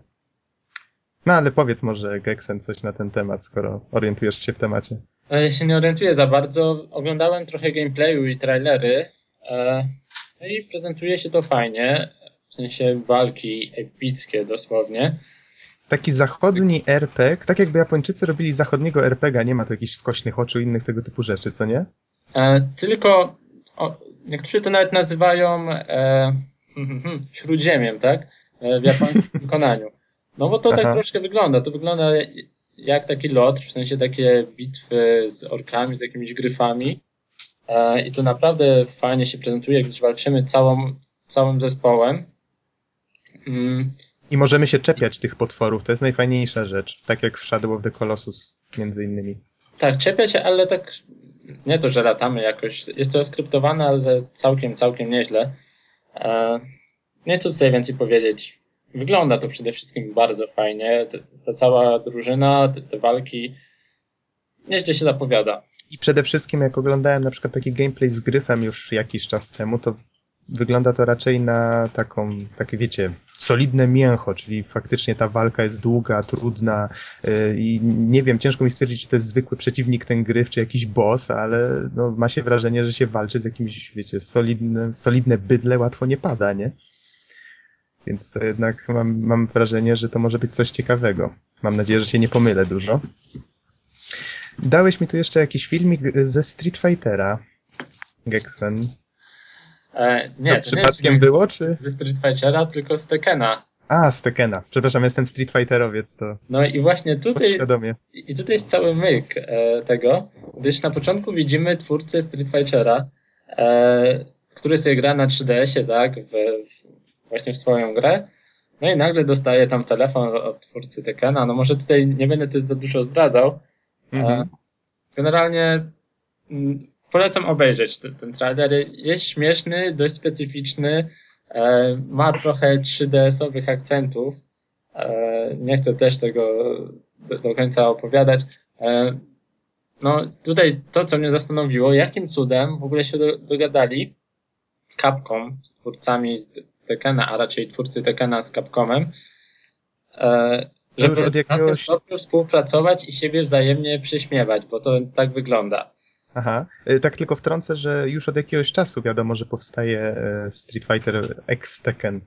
No ale powiedz może, Geksen, coś na ten temat, skoro orientujesz się w temacie. E, się nie orientuję za bardzo. Oglądałem trochę gameplayu i trailery. e, No i prezentuje się to fajnie. W sensie walki epickie dosłownie. Taki zachodni RPG, tak jakby Japończycy robili zachodniego RPG, nie ma tu jakichś skośnych oczu i innych tego typu rzeczy, co nie? E, Tylko o, niektórzy to nawet nazywają e, hmm, hmm, śródziemiem, tak? E, W japońskim wykonaniu. No bo to tak Aha. troszkę wygląda. To wygląda jak taki lot, w sensie takie bitwy z orkami, z jakimiś gryfami. E, I to naprawdę fajnie się prezentuje, gdyż walczymy całą, całym zespołem. Mm, I możemy się czepiać tych potworów, to jest najfajniejsza rzecz. Tak jak w Shadow of the Colossus, między innymi. Tak, czepia się, ale tak nie to, że latamy jakoś. Jest to skryptowane, ale całkiem, całkiem nieźle. E, nie co tutaj więcej powiedzieć. Wygląda to przede wszystkim bardzo fajnie. Ta, ta cała drużyna, te, te walki nieźle się zapowiada. I przede wszystkim, jak oglądałem na przykład taki gameplay z Gryfem już jakiś czas temu, to wygląda to raczej na taką, takie wiecie, solidne mięcho, czyli faktycznie ta walka jest długa, trudna yy, i nie wiem, ciężko mi stwierdzić, czy to jest zwykły przeciwnik ten Gryf, czy jakiś boss, ale no, ma się wrażenie, że się walczy z jakimś, wiecie, solidne, solidne bydle łatwo nie pada, nie? Więc to jednak mam, mam wrażenie, że to może być coś ciekawego. Mam nadzieję, że się nie pomylę dużo. Dałeś mi tu jeszcze jakiś filmik ze Street Fightera. Geksen. E, To nie, to nie jest przypadkiem film było, czy? ze Street Fightera, tylko z Tekena. A, z Tekena. Przepraszam, jestem Street Fighterowiec, to No i właśnie tutaj. I tutaj jest cały myk e, tego, gdyż na początku widzimy twórcę Street Fightera, e, który sobie gra na 3DS-ie, tak, w, w, właśnie w swoją grę. No i nagle dostaje tam telefon od twórcy Tekena. No może tutaj nie będę też za dużo zdradzał. Mhm. E, generalnie mm, polecam obejrzeć ten, ten trailer. Jest śmieszny, dość specyficzny. E, ma trochę 3DS-owych akcentów. E, nie chcę też tego do, do końca opowiadać. E, no tutaj to, co mnie zastanowiło, jakim cudem w ogóle się do, dogadali Capcom z twórcami Tekena, a raczej twórcy Tekena z Capcomem, e, To już żeby od na tym jakiegoś- stopniu współpracować i siebie wzajemnie przyśmiewać, bo to tak wygląda. Aha. Y, Tak tylko wtrącę, że już od jakiegoś czasu wiadomo, że powstaje e, Street Fighter X Tekken.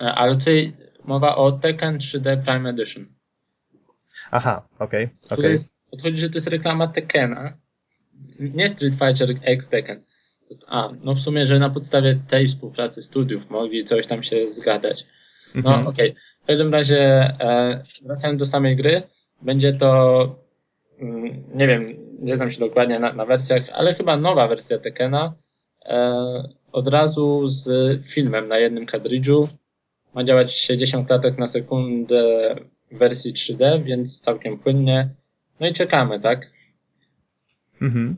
E, Ale tutaj mowa o Tekken 3D Prime Edition. Aha, okej, Tutaj okej. jest, odchodzi, że to jest reklama Tekkena. Nie Street Fighter X Tekken. A, no w sumie, że na podstawie tej współpracy studiów mogli coś tam się zgadać. No Mhm. okej. W każdym razie, e, wracając do samej gry, będzie to, mm, nie wiem, nie znam się dokładnie na, na wersjach, ale chyba nowa wersja Tekkena, e, od razu z filmem na jednym kadridżu. Ma działać 60 klatek na sekundę w wersji 3D, więc całkiem płynnie. No i czekamy, tak? Mhm.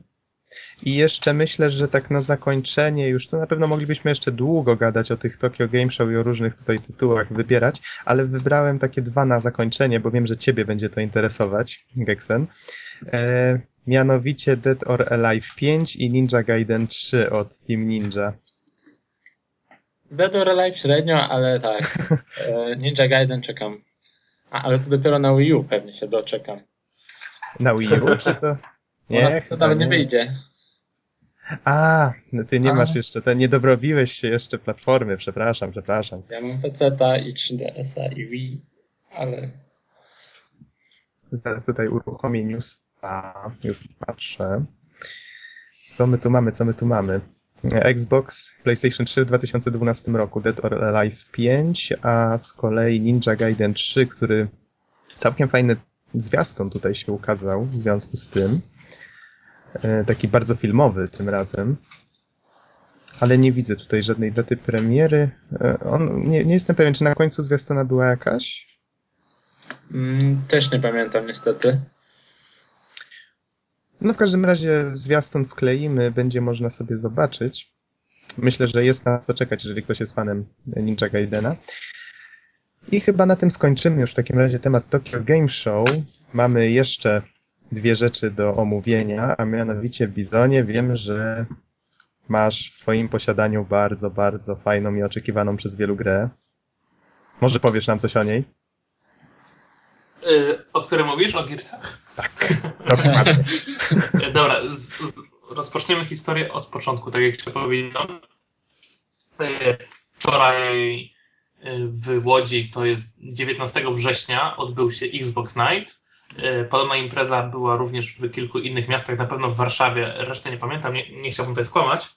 I jeszcze myślę, że tak na zakończenie już, to na pewno moglibyśmy jeszcze długo gadać o tych Tokyo Game Show i o różnych tutaj tytułach wybierać, ale wybrałem takie dwa na zakończenie, bo wiem, że ciebie będzie to interesować, Geksen. E, mianowicie Dead or Alive 5 i Ninja Gaiden 3 od Team Ninja. Dead or Alive średnio, ale tak. E, Ninja Gaiden czekam. A, ale to dopiero na Wii U pewnie się doczekam. Na Wii U, czy to? Nie, to nawet nie wyjdzie. A, no ty nie A. masz jeszcze, ten, nie dobrobiłeś się jeszcze platformy, przepraszam, przepraszam. Ja mam PC-ta i 3DS-a i Wii, ale Zaraz tutaj uruchomię news. A, już patrzę. Co my tu mamy, co my tu mamy? Xbox, PlayStation 3 w 2012 roku, Dead or Alive 5, a z kolei Ninja Gaiden 3, który całkiem fajny zwiastun tutaj się ukazał w związku z tym. E, Taki bardzo filmowy tym razem. Ale nie widzę tutaj żadnej daty premiery. E, On, nie, nie jestem pewien, czy na końcu zwiastuna była jakaś? mm, też nie pamiętam niestety. No w każdym razie zwiastun wkleimy, będzie można sobie zobaczyć. Myślę, że jest na co czekać, jeżeli ktoś jest fanem Ninja Gaidena. I chyba na tym skończymy już w takim razie temat Tokyo Game Show. Mamy jeszcze dwie rzeczy do omówienia, a mianowicie Bizonie wiem, że masz w swoim posiadaniu bardzo, bardzo fajną i oczekiwaną przez wielu grę. Może powiesz nam coś o niej? Y, o którym mówisz? O Gearsach? Dokładnie. Y, Dobra, z, z, rozpoczniemy historię od początku, tak jak się powinno. Y, Wczoraj w Łodzi, to jest 19 września, odbył się Xbox Night. Podobna impreza była również w kilku innych miastach, na pewno w Warszawie, resztę nie pamiętam, nie, nie chciałbym tutaj skłamać.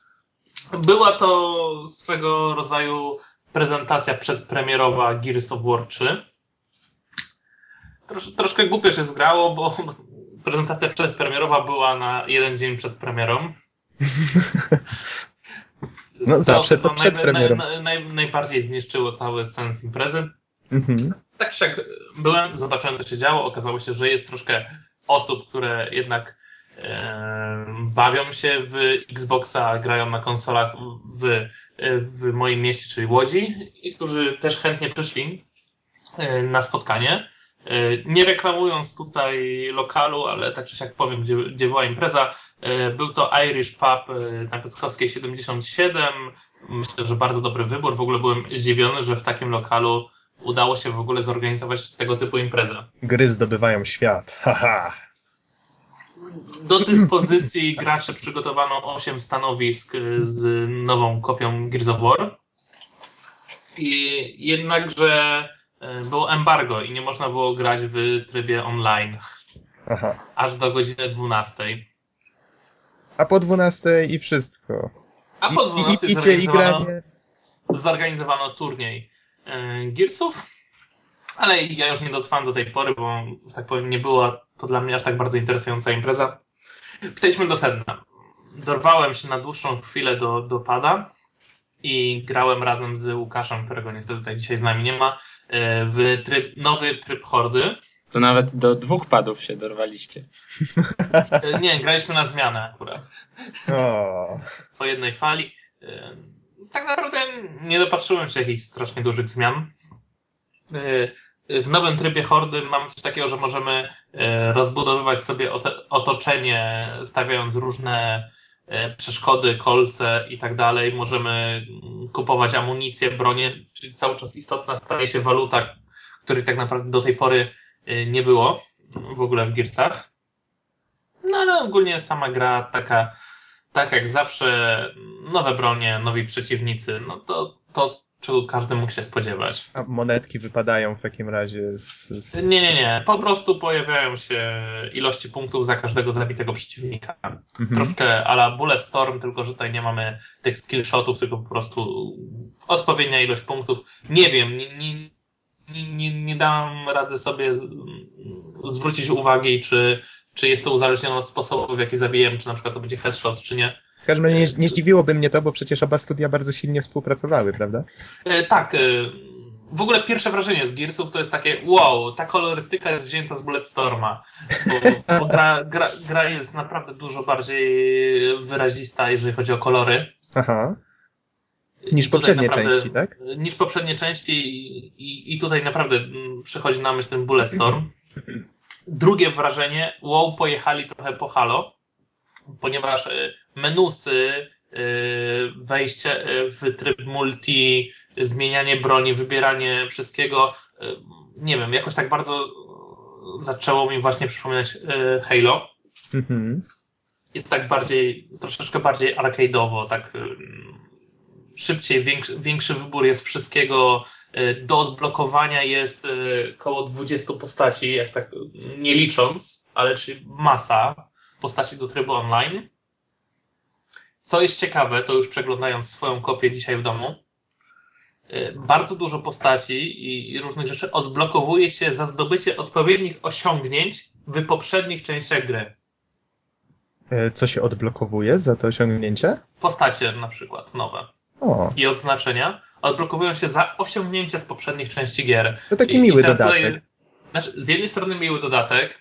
Była to swego rodzaju prezentacja przedpremierowa Gears of War 3. Trosz, troszkę głupio się zgrało, bo prezentacja przedpremierowa była na jeden dzień przed premierą. No, zawsze to naj- przed premierą. Naj, naj, najbardziej zniszczyło cały sens imprezy. Mhm. Tak siak byłem, zobaczyłem co się działo. Okazało się, że jest troszkę osób, które jednak e, bawią się w Xboxa, grają na konsolach w, w moim mieście, czyli Łodzi, i którzy też chętnie przyszli na spotkanie. E, Nie reklamując tutaj lokalu, ale tak czy siak powiem, gdzie, gdzie była impreza. E, Był to Irish Pub e, na Piotrkowskiej 77. Myślę, że bardzo dobry wybór. W ogóle byłem zdziwiony, że w takim lokalu udało się w ogóle zorganizować tego typu imprezę. Gry zdobywają świat. Haha. Do dyspozycji graczy przygotowano 8 stanowisk z nową kopią Gears of War. I jednakże było embargo i nie można było grać w trybie online Aha. aż do godziny 12. A po 12 i wszystko. A po I, 12 i, i picie, i zorganizowano, granie. zorganizowano turniej y, Gearsów, ale ja już nie dotrwałem do tej pory, bo tak powiem, nie była to dla mnie aż tak bardzo interesująca impreza. Przejdźmy do sedna. Dorwałem się na dłuższą chwilę do, do pada i grałem razem z Łukaszem, którego niestety tutaj dzisiaj z nami nie ma, w tryb, nowy tryb hordy. To nawet do dwóch padów się dorwaliście. Y, Nie, graliśmy na zmianę akurat. O. po jednej fali. Yy, Tak naprawdę nie dopatrzyłem się jakichś strasznie dużych zmian. W nowym trybie hordy mamy coś takiego, że możemy rozbudowywać sobie otoczenie, stawiając różne przeszkody, kolce i tak dalej. Możemy kupować amunicję, bronię, czyli cały czas istotna staje się waluta, której tak naprawdę do tej pory yy, nie było w ogóle w Gearsach. No ale ogólnie sama gra taka tak jak zawsze, nowe bronie, nowi przeciwnicy, no to to, czego każdy mógł się spodziewać. A monetki wypadają w takim razie z... z... Nie, nie, nie. Po prostu pojawiają się ilości punktów za każdego zabitego przeciwnika. Mhm. Troszkę ala Bulletstorm, tylko że tutaj nie mamy tych skillshotów, tylko po prostu odpowiednia ilość punktów. Nie wiem, nie, nie, nie, nie, dam rady sobie z, zwrócić uwagi, czy, czy jest to uzależnione od sposobu, w jaki zabijemy, czy na przykład to będzie headshot, czy nie. W każdym razie nie, nie zdziwiłoby mnie to, bo przecież oba studia bardzo silnie współpracowały, prawda? E, tak. E, w ogóle pierwsze wrażenie z Gearsów to jest takie wow, ta kolorystyka jest wzięta z Bulletstorma, bo, bo gra, gra, gra jest naprawdę dużo bardziej wyrazista, jeżeli chodzi o kolory. Aha. Niż poprzednie naprawdę- części, tak? Niż poprzednie części i, i, i tutaj naprawdę mm, przychodzi na myśl ten Bulletstorm. Drugie wrażenie, wow, pojechali trochę po Halo, ponieważ e, menusy, e, wejście e, w tryb multi, zmienianie broni, wybieranie wszystkiego, e, nie wiem, jakoś tak bardzo zaczęło mi właśnie przypominać Halo Mhm. jest tak bardziej, troszeczkę bardziej arcade'owo, tak szybciej, większy, większy wybór jest wszystkiego. y, Do odblokowania jest y, koło 20 postaci, jak tak y, nie licząc, ale czyli masa postaci do trybu online. Co jest ciekawe, to już przeglądając swoją kopię dzisiaj w domu, y, bardzo dużo postaci i, różnych rzeczy odblokowuje się za zdobycie odpowiednich osiągnięć w poprzednich częściach gry. E, Co się odblokowuje za to osiągnięcie? Postacie na przykład nowe O, i odznaczenia odblokowują się za osiągnięcia z poprzednich części gier. to taki I- miły i dodatek. Tutaj, znaczy, z jednej strony miły dodatek,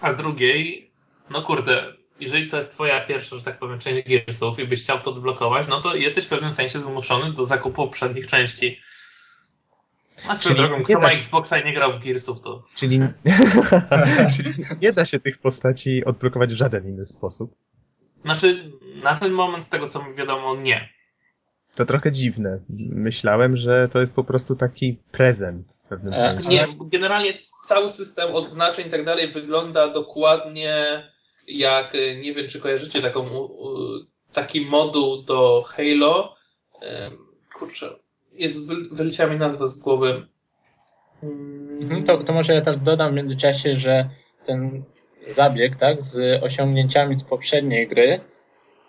a z drugiej, no kurde, jeżeli to jest twoja pierwsza, że tak powiem, część Gearsów i byś chciał to odblokować, no to jesteś w pewnym sensie zmuszony do zakupu poprzednich części. A swoją Czyli drogą, kto ma się- Xboxa i nie grał w Gearsów, to Czyli... Czyli nie da się tych postaci odblokować w żaden inny sposób. znaczy na ten moment z tego co mi wiadomo, nie. To trochę dziwne. Myślałem, że to jest po prostu taki prezent w pewnym E, sensie. Nie, generalnie cały system odznaczeń i tak dalej wygląda dokładnie jak, y, nie wiem czy kojarzycie taką, taki moduł do Halo. Kurczę, jest, wy- wyleciała mi nazwa z głowy. Mhm, To, to może ja tak dodam w międzyczasie, że ten zabieg, tak, z osiągnięciami z poprzedniej gry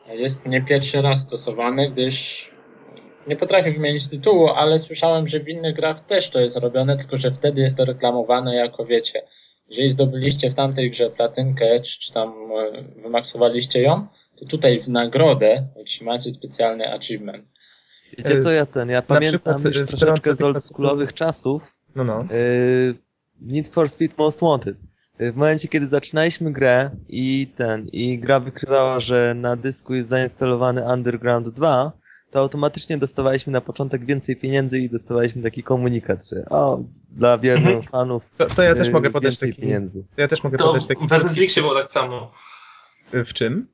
jest nie pierwszy raz stosowany, gdyż nie potrafię wymienić tytułu, ale słyszałem, że w innych grach też to jest robione, tylko że wtedy jest to reklamowane jako wiecie. Jeżeli zdobyliście w tamtej grze platynkę, czy, czy tam e, wymaksowaliście ją, to tutaj w nagrodę otrzymacie specjalny achievement. Wiecie co, ja ten, ja pamiętam przykład, już e, troszeczkę z oldschoolowych czasów, No, no. Yy, Need for Speed Most Wanted. W momencie, kiedy zaczynaliśmy grę i ten, i gra wykrywała, że na dysku jest zainstalowany Underground 2, to automatycznie dostawaliśmy na początek więcej pieniędzy i dostawaliśmy taki komunikat, że o, dla wiernych Mhm. fanów To, to ja też yy, mogę podać taki... pieniędzy. Ja też mogę To podać taki... w SSX-ie było tak samo. W czym?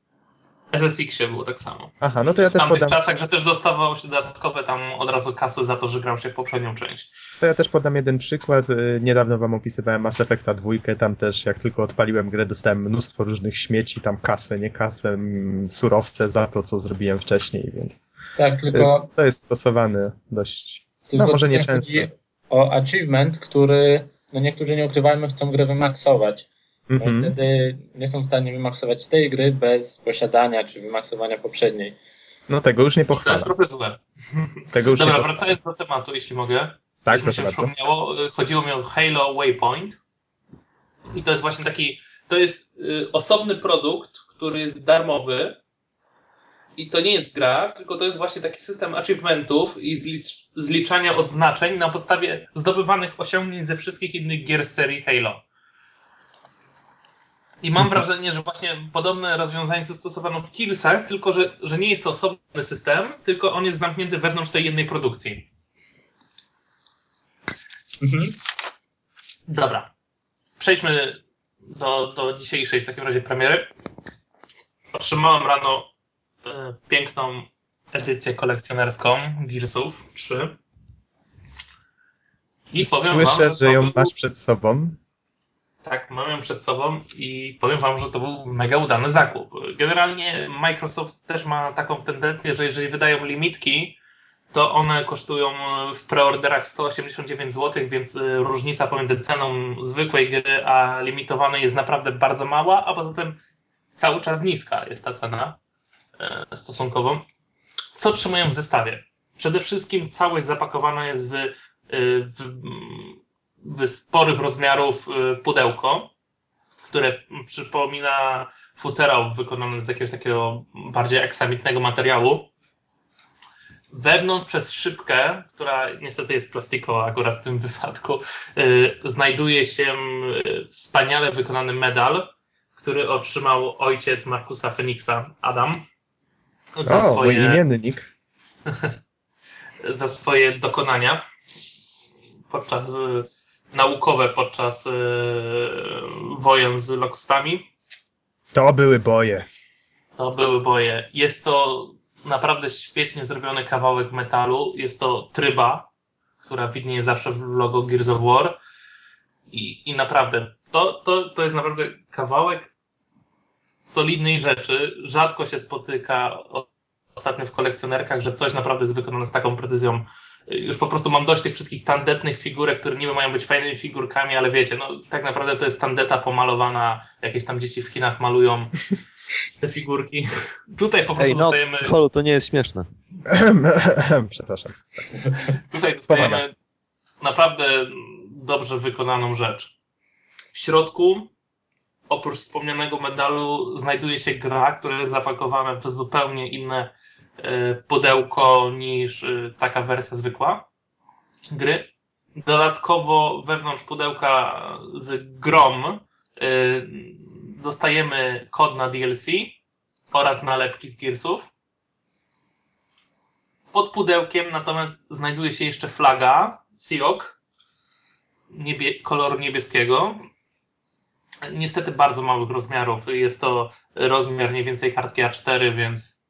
W SSX-ie było tak samo. Aha, no to ja W też tamtych podam... czasach, że też dostawało się dodatkowe tam od razu kasy za to, że grał się w poprzednią część. To ja też podam jeden przykład. Y, Niedawno wam opisywałem Mass Effecta dwójkę, tam też jak tylko odpaliłem grę, dostałem mnóstwo różnych śmieci, tam kasę, nie kasę, mm, surowce za to, co zrobiłem wcześniej, więc Tak, y, tylko to jest stosowane dość... Tylko może nie często. O achievement, który no niektórzy nie ukrywajmy chcą grę wymaksować. No i Mhm. wtedy nie są w stanie wymaksować tej gry bez posiadania czy wymaksowania poprzedniej. No tego już nie To jest pochwalam. trochę złe. Tego już Dobra, nie pochwalam. wracając do tematu, jeśli mogę. Tak, Już mi się proszę bardzo. przypomniało, y, chodziło mi o Halo Waypoint. I to jest właśnie taki, to jest y, osobny produkt, który jest darmowy. I to nie jest gra, tylko to jest właśnie taki system achievementów i zlicz, zliczania odznaczeń na podstawie zdobywanych osiągnięć ze wszystkich innych gier z serii Halo. I mam Mhm. wrażenie, że właśnie podobne rozwiązanie zastosowano w Killsach, tylko że, że nie jest to osobny system, tylko on jest zamknięty wewnątrz tej jednej produkcji. Dobra. Przejdźmy do, do dzisiejszej w takim razie premiery. Otrzymałem rano piękną edycję kolekcjonerską Gearsów 3. I powiem Słyszę, wam, że ją znowu- masz przed sobą. Tak, mam ją przed sobą i powiem wam, że to był mega udany zakup. Generalnie Microsoft też ma taką tendencję, że jeżeli wydają limitki, to one kosztują w preorderach 189 zł, więc y, różnica pomiędzy ceną zwykłej gry a limitowanej jest naprawdę bardzo mała, a poza tym cały czas niska jest ta cena e, stosunkowo. Co trzymają w zestawie? Przede wszystkim całość zapakowana jest w, y, w, w sporych rozmiarów y, pudełko, które przypomina futerał wykonany z jakiegoś takiego bardziej aksamitnego materiału. Wewnątrz przez szybkę, która niestety jest plastikowa akurat w tym wypadku, znajduje się wspaniale wykonany medal, który otrzymał ojciec Markusa Feniksa, Adam, za o, swoje, imiennik. za swoje dokonania podczas y, naukowe podczas y, wojen z lokustami. To były boje. To były boje. Jest to naprawdę świetnie zrobiony kawałek metalu. Jest to tryba, która widnieje zawsze w logo Gears of War. I, i naprawdę, to, to, to jest naprawdę kawałek solidnej rzeczy. Rzadko się spotyka ostatnio w kolekcjonerkach, że coś naprawdę jest wykonane z taką precyzją. Już po prostu mam dość tych wszystkich tandetnych figurek, które niby mają być fajnymi figurkami, ale wiecie, no tak naprawdę to jest tandeta pomalowana, jakieś tam dzieci w Chinach malują te figurki. Tutaj po prostu Ej, noc dostajemy... psycholu to nie jest śmieszne. Przepraszam. Tutaj dostajemy naprawdę dobrze wykonaną rzecz. W środku, oprócz wspomnianego medalu, znajduje się gra, która jest zapakowana w zupełnie inne e, pudełko niż e, taka wersja zwykła gry. Dodatkowo wewnątrz pudełka z grom e, dostajemy kod na DLC oraz nalepki z Gearsów. Pod pudełkiem natomiast znajduje się jeszcze flaga Siok niebie, koloru niebieskiego. Niestety bardzo małych rozmiarów. Jest to rozmiar mniej więcej kartki A4, więc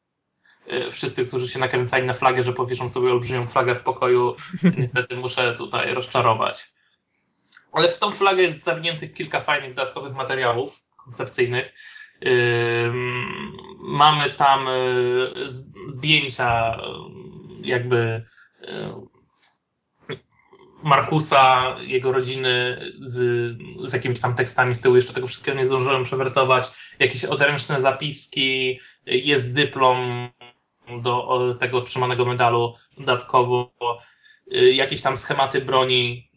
y, wszyscy, którzy się nakręcali na flagę, że powieszą sobie olbrzymią flagę w pokoju, niestety muszę tutaj rozczarować. Ale w tą flagę jest zawiniętych kilka fajnych dodatkowych materiałów koncepcyjnych. Mamy tam yy, zdjęcia yy, jakby Markusa, jego rodziny z, z jakimiś tam tekstami z tyłu. Jeszcze tego wszystkiego nie zdążyłem przewertować. Jakieś odręczne zapiski, jest dyplom do tego otrzymanego medalu dodatkowo, jakieś tam schematy broni.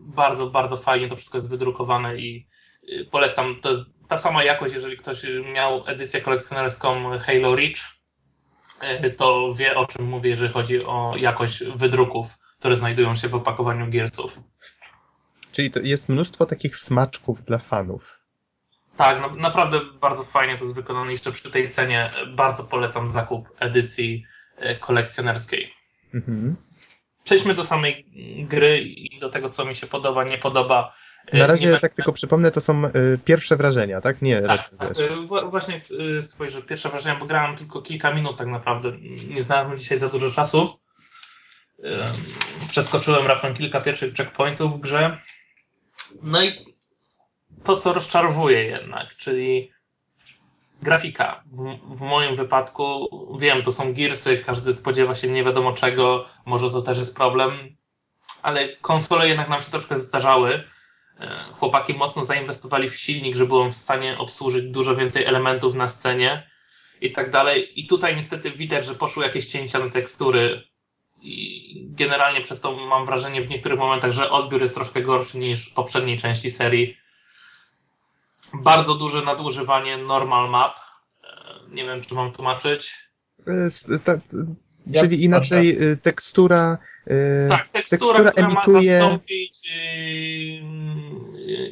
Bardzo, bardzo fajnie to wszystko jest wydrukowane i polecam. To jest ta sama jakość, jeżeli ktoś miał edycję kolekcjonerską Halo Reach, to wie o czym mówię, jeżeli chodzi o jakość wydruków, które znajdują się w opakowaniu Gearsów. Czyli to jest mnóstwo takich smaczków dla fanów. Tak, no, naprawdę bardzo fajnie to jest wykonane. Jeszcze przy tej cenie bardzo polecam zakup edycji kolekcjonerskiej. Mhm. Przejdźmy do samej gry i do tego, co mi się podoba, nie podoba. Na razie, nie tak tylko przypomnę, to są pierwsze wrażenia, tak? Nie tak, tak Właśnie spojrzę, pierwsze wrażenia, bo grałem tylko kilka minut tak naprawdę. Nie znalazłem dzisiaj za dużo czasu. Przeskoczyłem raptem kilka pierwszych checkpointów w grze. No i to, co rozczarowuje jednak, czyli grafika. W, w, moim wypadku, wiem, to są Gearsy, każdy spodziewa się nie wiadomo czego, może to też jest problem, ale konsole jednak nam się troszkę zestarzały. Chłopaki mocno zainwestowali w silnik, żeby on w stanie obsłużyć dużo więcej elementów na scenie i tak dalej. I tutaj niestety widać, że poszły jakieś cięcia na tekstury. I generalnie przez to mam wrażenie w niektórych momentach, że odbiór jest troszkę gorszy niż w poprzedniej części serii. Bardzo duże nadużywanie normal map. Nie wiem, czy mam tłumaczyć. Ja Czyli inaczej proszę. tekstura. Tak, tekstura, tekstura emituje. Ma zastąpić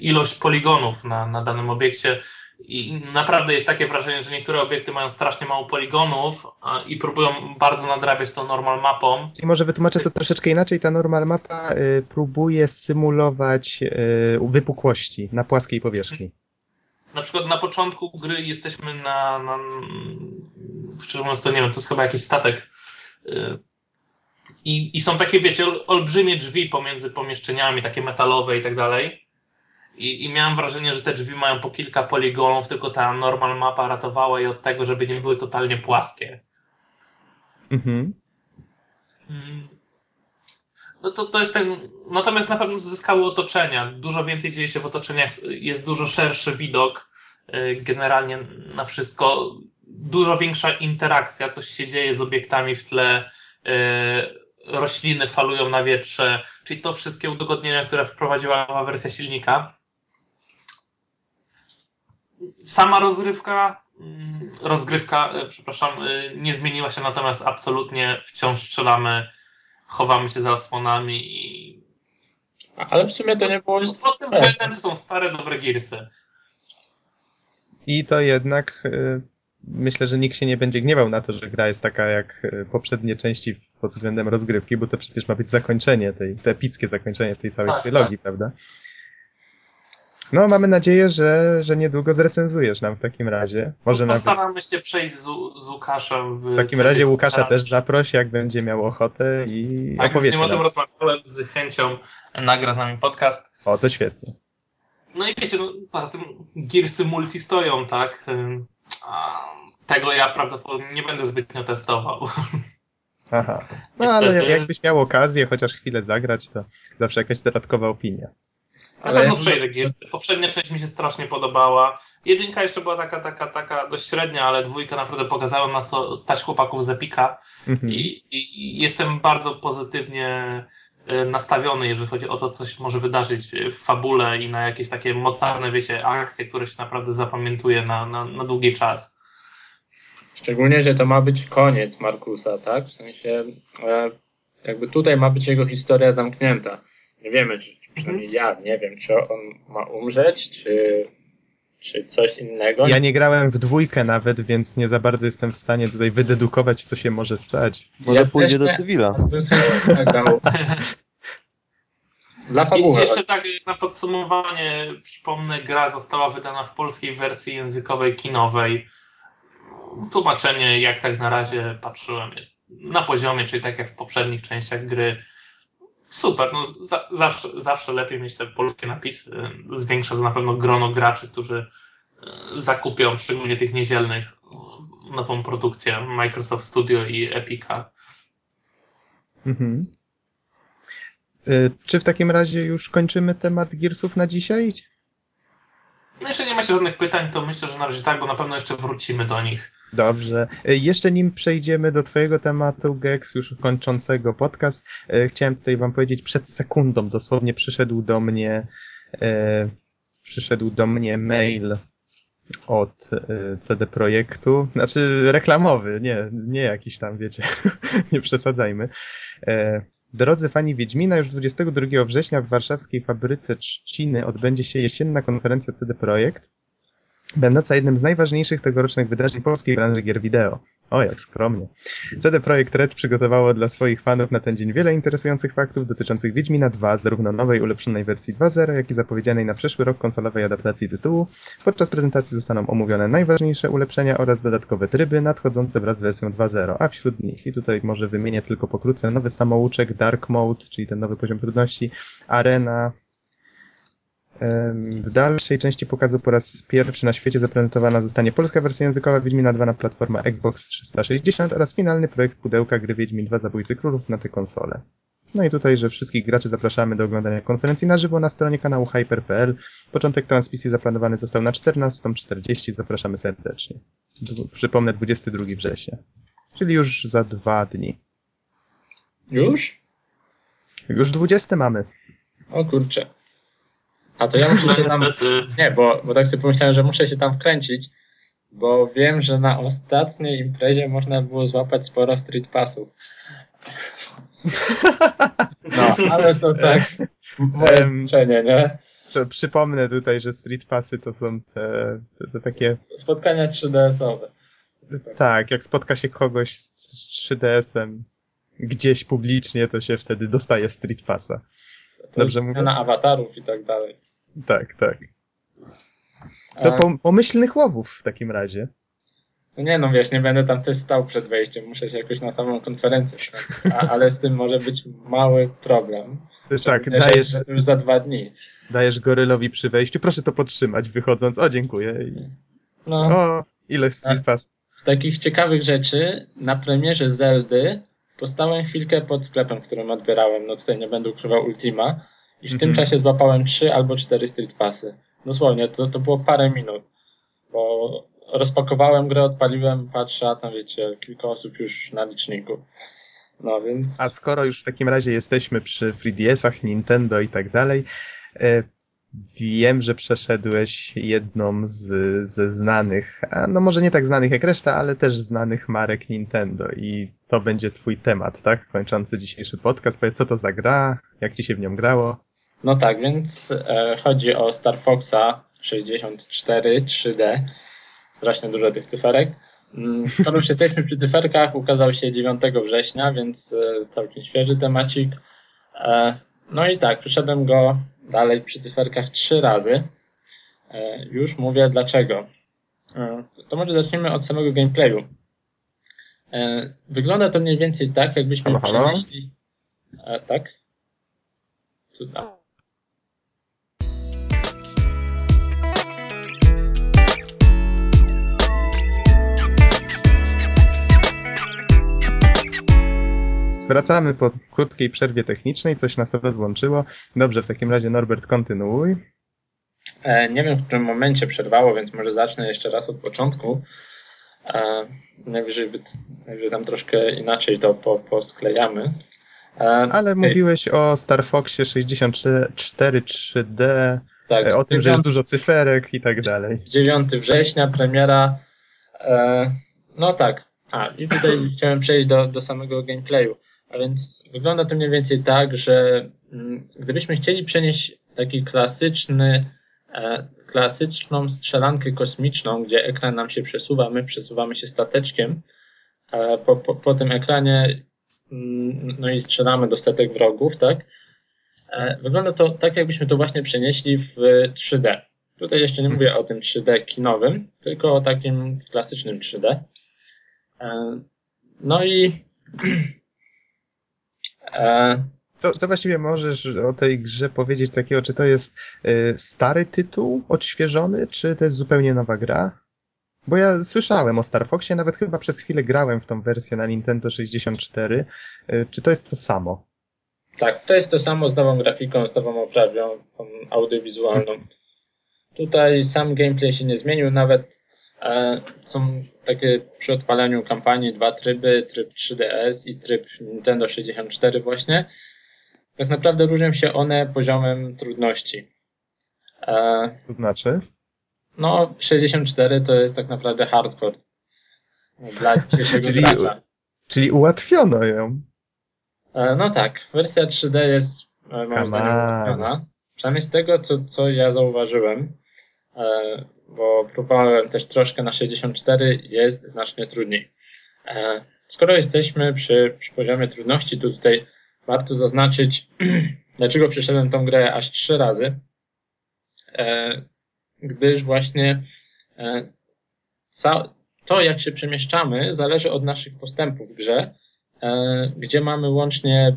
ilość poligonów na, na danym obiekcie. I naprawdę jest takie wrażenie, że niektóre obiekty mają strasznie mało poligonów i próbują bardzo nadrabiać to normal mapą. I może wytłumaczę to troszeczkę inaczej. Ta normal mapa y, próbuje symulować y, wypukłości na płaskiej powierzchni. Na przykład na początku gry jesteśmy na, na szczerze mówiąc to nie wiem, to jest chyba jakiś statek y, i, I są takie, wiecie, olbrzymie drzwi pomiędzy pomieszczeniami, takie metalowe i tak dalej. I, I miałem wrażenie, że te drzwi mają po kilka poligonów, tylko ta normal mapa ratowała je od tego, żeby nie były totalnie płaskie. Mhm. Mm. No to, to jest ten. Natomiast na pewno zyskały otoczenia. Dużo więcej dzieje się w otoczeniach, jest dużo szerszy widok y, generalnie na wszystko. Dużo większa interakcja, coś się dzieje z obiektami w tle. y, Rośliny falują na wietrze, czyli to wszystkie udogodnienia, które wprowadziła nowa wersja silnika. Sama rozrywka, mm, rozgrywka, y, przepraszam, y, nie zmieniła się, natomiast absolutnie wciąż strzelamy, chowamy się za osłonami i Ale w sumie to nie było... pod tym względem są stare, dobre Gearsy. I to jednak y, myślę, że nikt się nie będzie gniewał na to, że gra jest taka jak poprzednie części pod względem rozgrywki, bo to przecież ma być zakończenie tej, to epickie zakończenie tej całej Tak, trylogii, prawda? No, mamy nadzieję, że, że niedługo zrecenzujesz nam w takim razie. Może nawet Postaramy się przejść z, z Łukaszem. W, w takim razie Łukasza też zaproś, jak będzie miał ochotę i Tak, z opowiecie nim o tym rozmawiałem, z chęcią nagra z nami podcast. O, to świetnie. No i wiecie, no, poza tym Gearsy multi stoją, tak? Tego ja prawdopodobnie nie będę zbytnio testował. Aha. No, ale Niestety. jakbyś miał okazję chociaż chwilę zagrać, to zawsze jakaś dodatkowa opinia. Ale Ale no przejdę Gearsy. Poprzednia część mi się strasznie podobała. Jedynka jeszcze była taka, taka, taka dość średnia, ale dwójka naprawdę pokazała na co stać chłopaków z Epika. Mhm. I, i, I jestem bardzo pozytywnie e, nastawiony, jeżeli chodzi o to, co się może wydarzyć w fabule i na jakieś takie mocarne, wiecie, akcje, które się naprawdę zapamiętuje na, na, na długi czas. Szczególnie, że to ma być koniec Markusa, tak? W sensie, e, jakby tutaj ma być jego historia zamknięta. Nie wiemy, czy, przynajmniej ja nie wiem, czy on ma umrzeć, czy, czy coś innego. Ja nie grałem w dwójkę nawet, więc nie za bardzo jestem w stanie tutaj wydedukować, co się może stać. Może Ja pójdzie do cywila. Grał. Dla fabuły. jeszcze tak na podsumowanie przypomnę, gra została wydana w polskiej wersji językowej kinowej. Tłumaczenie, jak tak na razie patrzyłem, jest na poziomie, czyli tak jak w poprzednich częściach gry. Super, no za, zawsze, zawsze lepiej mieć te polskie napisy. Zwiększa to na pewno grono graczy, którzy e, zakupią, szczególnie tych niedzielnych, nową produkcję Microsoft Studio i Epica. Mhm. Y, Czy w takim razie już kończymy temat Gearsów na dzisiaj? No jeżeli nie macie żadnych pytań, to myślę, że na razie tak, bo na pewno jeszcze wrócimy do nich. Dobrze. Y, Jeszcze nim przejdziemy do Twojego tematu, Gex, już kończącego podcast, y, chciałem tutaj Wam powiedzieć, przed sekundą dosłownie przyszedł do mnie, e, przyszedł do mnie mail od e, CD Projektu, znaczy reklamowy, nie, nie jakiś tam, wiecie, nie przesadzajmy. E, Drodzy fani Wiedźmina, już 22 września w warszawskiej fabryce Trzciny odbędzie się jesienna konferencja CD Projekt, będąca jednym z najważniejszych tegorocznych wydarzeń polskiej branży gier wideo. O, jak skromnie. CD Projekt Red przygotowało dla swoich fanów na ten dzień wiele interesujących faktów dotyczących Wiedźmina 2, zarówno nowej, ulepszonej wersji 2.0, jak i zapowiedzianej na przyszły rok konsolowej adaptacji tytułu. Podczas prezentacji zostaną omówione najważniejsze ulepszenia oraz dodatkowe tryby nadchodzące wraz z wersją 2.0, a wśród nich, i tutaj może wymienię tylko pokrótce, nowy samouczek Dark Mode, czyli ten nowy poziom trudności, Arena, W dalszej części pokazu po raz pierwszy na świecie zaprezentowana zostanie polska wersja językowa Wiedźmina 2 na platformę Xbox 360 oraz finalny projekt pudełka gry Wiedźmin 2 Zabójcy Królów na tę konsolę. No i tutaj, że wszystkich graczy zapraszamy do oglądania konferencji na żywo na stronie kanału hyper.pl. Początek transmisji zaplanowany został na 14.40. Zapraszamy serdecznie. Przypomnę 22 września. Czyli już za dwa dni. Już? Już 20 mamy. O kurczę. A to ja muszę się tam... Nie, bo, bo tak sobie pomyślałem, że muszę się tam wkręcić, bo wiem, że na ostatniej imprezie można było złapać sporo street passów. No, ale to tak, moje Em, życzenie, nie? To przypomnę tutaj, że Street Passy to są te, te, te takie Spotkania 3DS-owe. Tak, jak spotka się kogoś z, z 3DS-em gdzieś publicznie, to się wtedy dostaje Street Passa. Dobrze mówię? Na awatarów i tak dalej. Tak, tak. To A, pom- pomyślnych łowów w takim razie. no nie no, wiesz, nie będę tam też stał przed wejściem, muszę się jakoś na samą konferencję. A, ale z tym może być mały problem. To jest tak, dajesz, że Już za dwa dni. dajesz gorylowi przy wejściu, proszę to podtrzymać wychodząc, o dziękuję. I, No, o, ile Street Pass. z takich ciekawych rzeczy, na premierze Zeldy postałem chwilkę pod sklepem, którym odbierałem, no tutaj nie będę ukrywał Ultima i w tym Mhm. czasie złapałem trzy albo cztery Street Passy. Dosłownie, to, to było parę minut, bo rozpakowałem grę, odpaliłem, patrzę, a tam wiecie, kilka osób już na liczniku. No więc... A skoro już w takim razie jesteśmy przy 3DS-ach, Nintendo i tak dalej, e, wiem, że przeszedłeś jedną z, ze znanych, a no może nie tak znanych jak reszta, ale też znanych marek Nintendo i to będzie twój temat, tak? Kończący dzisiejszy podcast. Powiedz, co to za gra, jak ci się w nią grało? No tak, więc e, chodzi o Star Foxa 64 3D. Strasznie dużo tych cyferek. Mm, Skoro już jesteśmy przy cyferkach, ukazał się 9 września, więc e, całkiem świeży temacik. E, no i tak, przyszedłem go dalej przy cyferkach trzy razy. E, już mówię dlaczego. E, to może zaczniemy od samego gameplayu. E, wygląda to mniej więcej tak, jakbyśmy Halo, przenieśli. Tak? Tu, Wracamy po krótkiej przerwie technicznej, coś nas rozłączyło. Dobrze, w takim razie Norbert, kontynuuj. E, Nie wiem, w którym momencie przerwało, więc może zacznę jeszcze raz od początku. E, Najwyżej, najwyżej tam troszkę inaczej to po, posklejamy. E, Ale okej, mówiłeś o Star Foxie 64 3D, tak, o tym, że jest 9, dużo cyferek i tak dalej. 9 września premiera. No tak. A, i tutaj chciałem przejść do, do samego gameplayu. A więc wygląda to mniej więcej tak, że mm, gdybyśmy chcieli przenieść taki klasyczny, e, klasyczną strzelankę kosmiczną, gdzie ekran nam się przesuwa, my przesuwamy się stateczkiem, e, po, po, po tym ekranie mm, no i strzelamy do setek wrogów, tak? E, Wygląda to tak, jakbyśmy to właśnie przenieśli w 3D. Tutaj jeszcze nie mówię o tym 3D kinowym, tylko o takim klasycznym 3D. E, No i e, Co, co właściwie możesz o tej grze powiedzieć takiego, czy to jest y, stary tytuł, odświeżony, czy to jest zupełnie nowa gra? Bo ja słyszałem o Star Foxie, nawet chyba przez chwilę grałem w tą wersję na Nintendo 64. Y, czy to jest to samo? tak, to jest to samo z nową grafiką, z nową oprawą tą audiowizualną. Tutaj sam gameplay się nie zmienił, nawet są takie przy odpaleniu kampanii dwa tryby, tryb 3DS i tryb Nintendo 64 właśnie. Tak naprawdę różnią się one poziomem trudności. E, To znaczy? No, 64 to jest tak naprawdę hardcore dla dzisiejszego Czyli- gracza. Czyli ułatwiono ją. E, No tak, wersja 3D jest e, moim Come zdaniem on. ułatwiona. Przynajmniej z tego, co, co ja zauważyłem, e, bo próbowałem też troszkę na 64, jest znacznie trudniej. E, Skoro jesteśmy przy, przy poziomie trudności, to tutaj warto zaznaczyć, dlaczego przeszedłem tą grę aż trzy razy. E, Gdyż właśnie e, to, jak się przemieszczamy, zależy od naszych postępów w grze gdzie mamy łącznie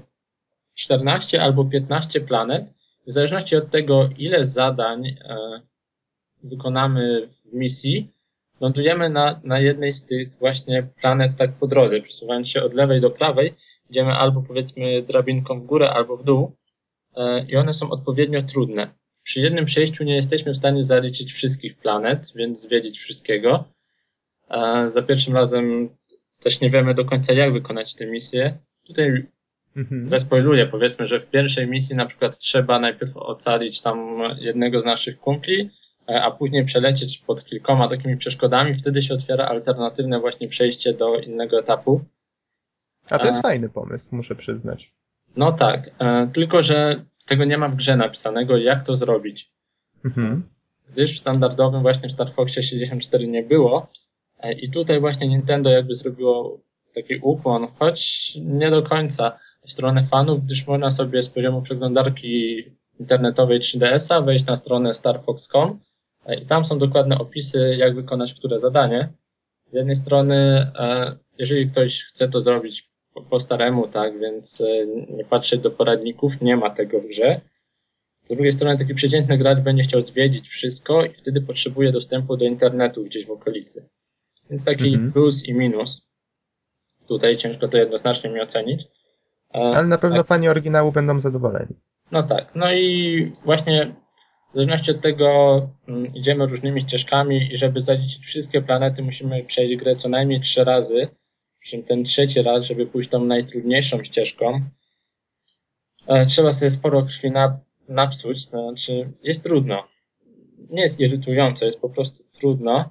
14 albo 15 planet. W zależności od tego, ile zadań wykonamy w misji, lądujemy na, na jednej z tych właśnie planet tak po drodze, przesuwając się od lewej do prawej, idziemy albo powiedzmy drabinką w górę, albo w dół e, i one są odpowiednio trudne. Przy jednym przejściu nie jesteśmy w stanie zaliczyć wszystkich planet, więc zwiedzić wszystkiego. E, Za pierwszym razem też nie wiemy do końca, jak wykonać tę misję. Tutaj Mhm. zespoiluję, powiedzmy, że w pierwszej misji na przykład trzeba najpierw ocalić tam jednego z naszych kumpli, a później przelecieć pod kilkoma takimi przeszkodami, wtedy się otwiera alternatywne właśnie przejście do innego etapu. A to jest A- fajny pomysł, muszę przyznać. No tak, e, tylko że tego nie ma w grze napisanego, jak to zrobić. Mhm. gdyż w standardowym właśnie w Star Foxie 64 nie było. E, I tutaj właśnie Nintendo jakby zrobiło taki ukłon, choć nie do końca w stronę fanów, gdyż można sobie z poziomu przeglądarki internetowej 3DS-a wejść na stronę starfox.com e, i tam są dokładne opisy, jak wykonać które zadanie. Z jednej strony, e, jeżeli ktoś chce to zrobić po, po staremu, tak, więc e, nie patrzeć do poradników, nie ma tego w grze. Z drugiej strony taki przeciętny gracz będzie chciał zwiedzić wszystko i wtedy potrzebuje dostępu do internetu gdzieś w okolicy. Więc taki Mhm. plus i minus. Tutaj ciężko to jednoznacznie mi ocenić. E, Ale na pewno tak. fani oryginału będą zadowoleni. No tak. No i właśnie w zależności od tego mm, idziemy różnymi ścieżkami i żeby zaliczyć wszystkie planety musimy przejść grę co najmniej trzy razy. Przy czym ten trzeci raz, żeby pójść tą najtrudniejszą ścieżką, e, trzeba sobie sporo krwi na, napsuć, to znaczy jest trudno. Nie jest irytująco, jest po prostu trudno.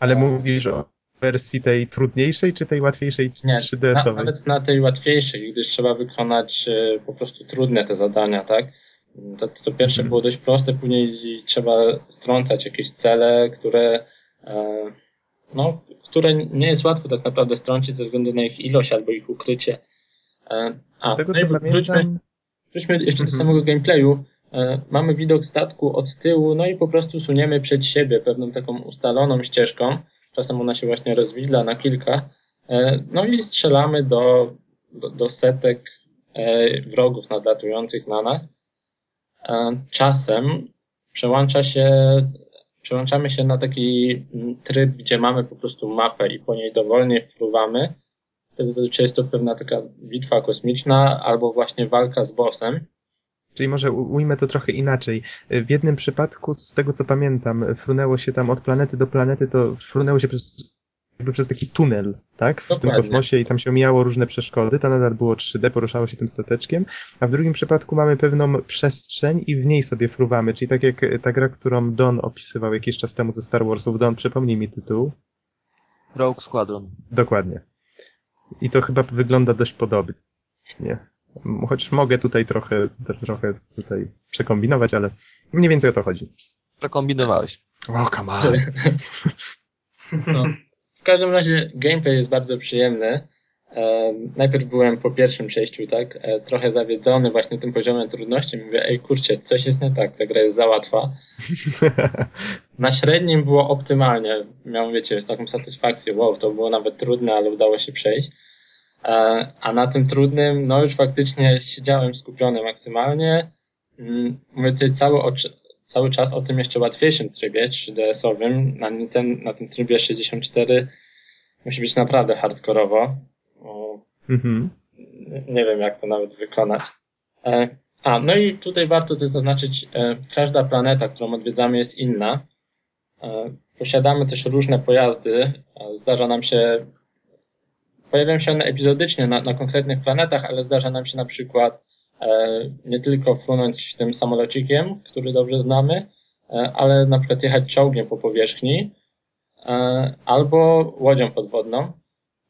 Ale mówisz o wersji tej trudniejszej, czy tej łatwiejszej Nie, na, 3DS-owej? nawet na tej łatwiejszej, gdyż trzeba wykonać e, po prostu trudne te zadania, tak? To, to pierwsze Mhm. było dość proste, później trzeba strącać jakieś cele, które, e, no, które nie jest łatwo tak naprawdę strącić ze względu na ich ilość albo ich ukrycie. E, A, Z tego no co wróćmy, wróćmy jeszcze do Mhm. samego gameplayu. E, Mamy widok statku od tyłu, no i po prostu suniemy przed siebie pewną taką ustaloną ścieżką. Czasem ona się właśnie rozwidla na kilka. No i strzelamy do, do, do setek wrogów nadlatujących na nas. E, Czasem przełącza się, przełączamy się na taki mm, tryb, gdzie mamy po prostu mapę i po niej dowolnie wpływamy. Wtedy zazwyczaj jest to pewna taka bitwa kosmiczna albo właśnie walka z bossem. czyli może ujmę to trochę inaczej. W jednym przypadku, z tego co pamiętam, frunęło się tam od planety do planety, to frunęło się przez, jakby przez taki tunel, tak? W tym Dokładnie. kosmosie i tam się omijało różne przeszkody, to nadal było 3D, poruszało się tym stateczkiem, a w drugim przypadku mamy pewną przestrzeń i w niej sobie fruwamy, czyli tak jak ta gra, którą Don opisywał jakiś czas temu ze Star Warsów. Don, przypomnij mi tytuł. Rogue Squadron. Dokładnie. I to chyba wygląda dość podobnie. Chociaż mogę tutaj trochę, trochę tutaj przekombinować, ale mniej więcej o to chodzi. Przekombinowałeś. O, come on. No. W każdym razie gameplay jest bardzo przyjemny. Najpierw byłem po pierwszym przejściu, tak, e, trochę zawiedzony właśnie tym poziomem trudności. Mówię, ej kurczę, coś jest nie tak, ta gra jest za łatwa. Na średnim było optymalnie. Miałem, wiecie, z taką satysfakcję, wow, to było nawet trudne, ale udało się przejść. E, a na tym trudnym, no już faktycznie siedziałem skupiony maksymalnie. Mm, Mówię tutaj cały, oczy- cały czas o tym jeszcze łatwiejszym trybie 3DS-owym. Na, ten, na tym trybie 64 musi być naprawdę hardkorowo. Mhm. nie wiem, jak to nawet wykonać. E, a, no i tutaj warto też zaznaczyć, e, każda planeta, którą odwiedzamy jest inna. E, posiadamy też różne pojazdy. Zdarza nam się, pojawiają się one epizodycznie na, na konkretnych planetach, ale zdarza nam się na przykład nie tylko frunąć tym samolocikiem, który dobrze znamy, e, ale na przykład jechać czołgiem po powierzchni e, albo łodzią podwodną.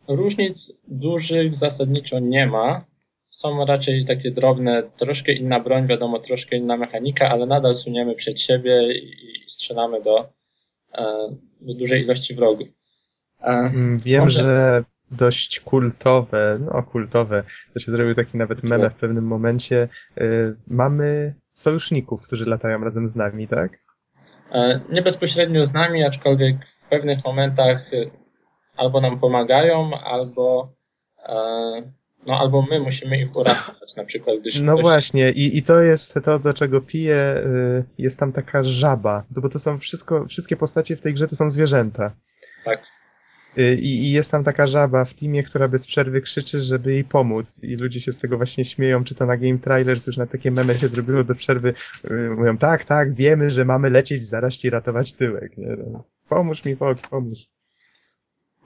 Różnic dużych zasadniczo nie ma. Są raczej takie drobne, troszkę inna broń, wiadomo, troszkę inna mechanika, ale nadal suniemy przed siebie i strzelamy do, e, do dużej ilości wrogów. E, Mm, Wiem, Może- że dość kultowe, no kultowe, to się zrobił taki nawet meme w pewnym momencie. Y, mamy sojuszników, którzy latają razem z nami, tak? E, Nie bezpośrednio z nami, aczkolwiek w pewnych momentach e, albo nam pomagają, albo, e, no, albo my musimy ich uratować, na przykład gdyż No ktoś właśnie, i, i to jest to, do czego piję. y, Jest tam taka żaba, no bo to są wszystko, wszystkie postacie w tej grze to są zwierzęta. Tak. Y, I, I jest tam taka żaba w teamie, która bez przerwy krzyczy, żeby jej pomóc. I ludzie się z tego właśnie śmieją, czy to na Game Trailers już na takie meme się zrobiło do przerwy. y, Mówią, tak, tak, wiemy, że mamy lecieć, zaraz ci ratować tyłek. Nie? No, Pomóż mi, Fox, pomóż.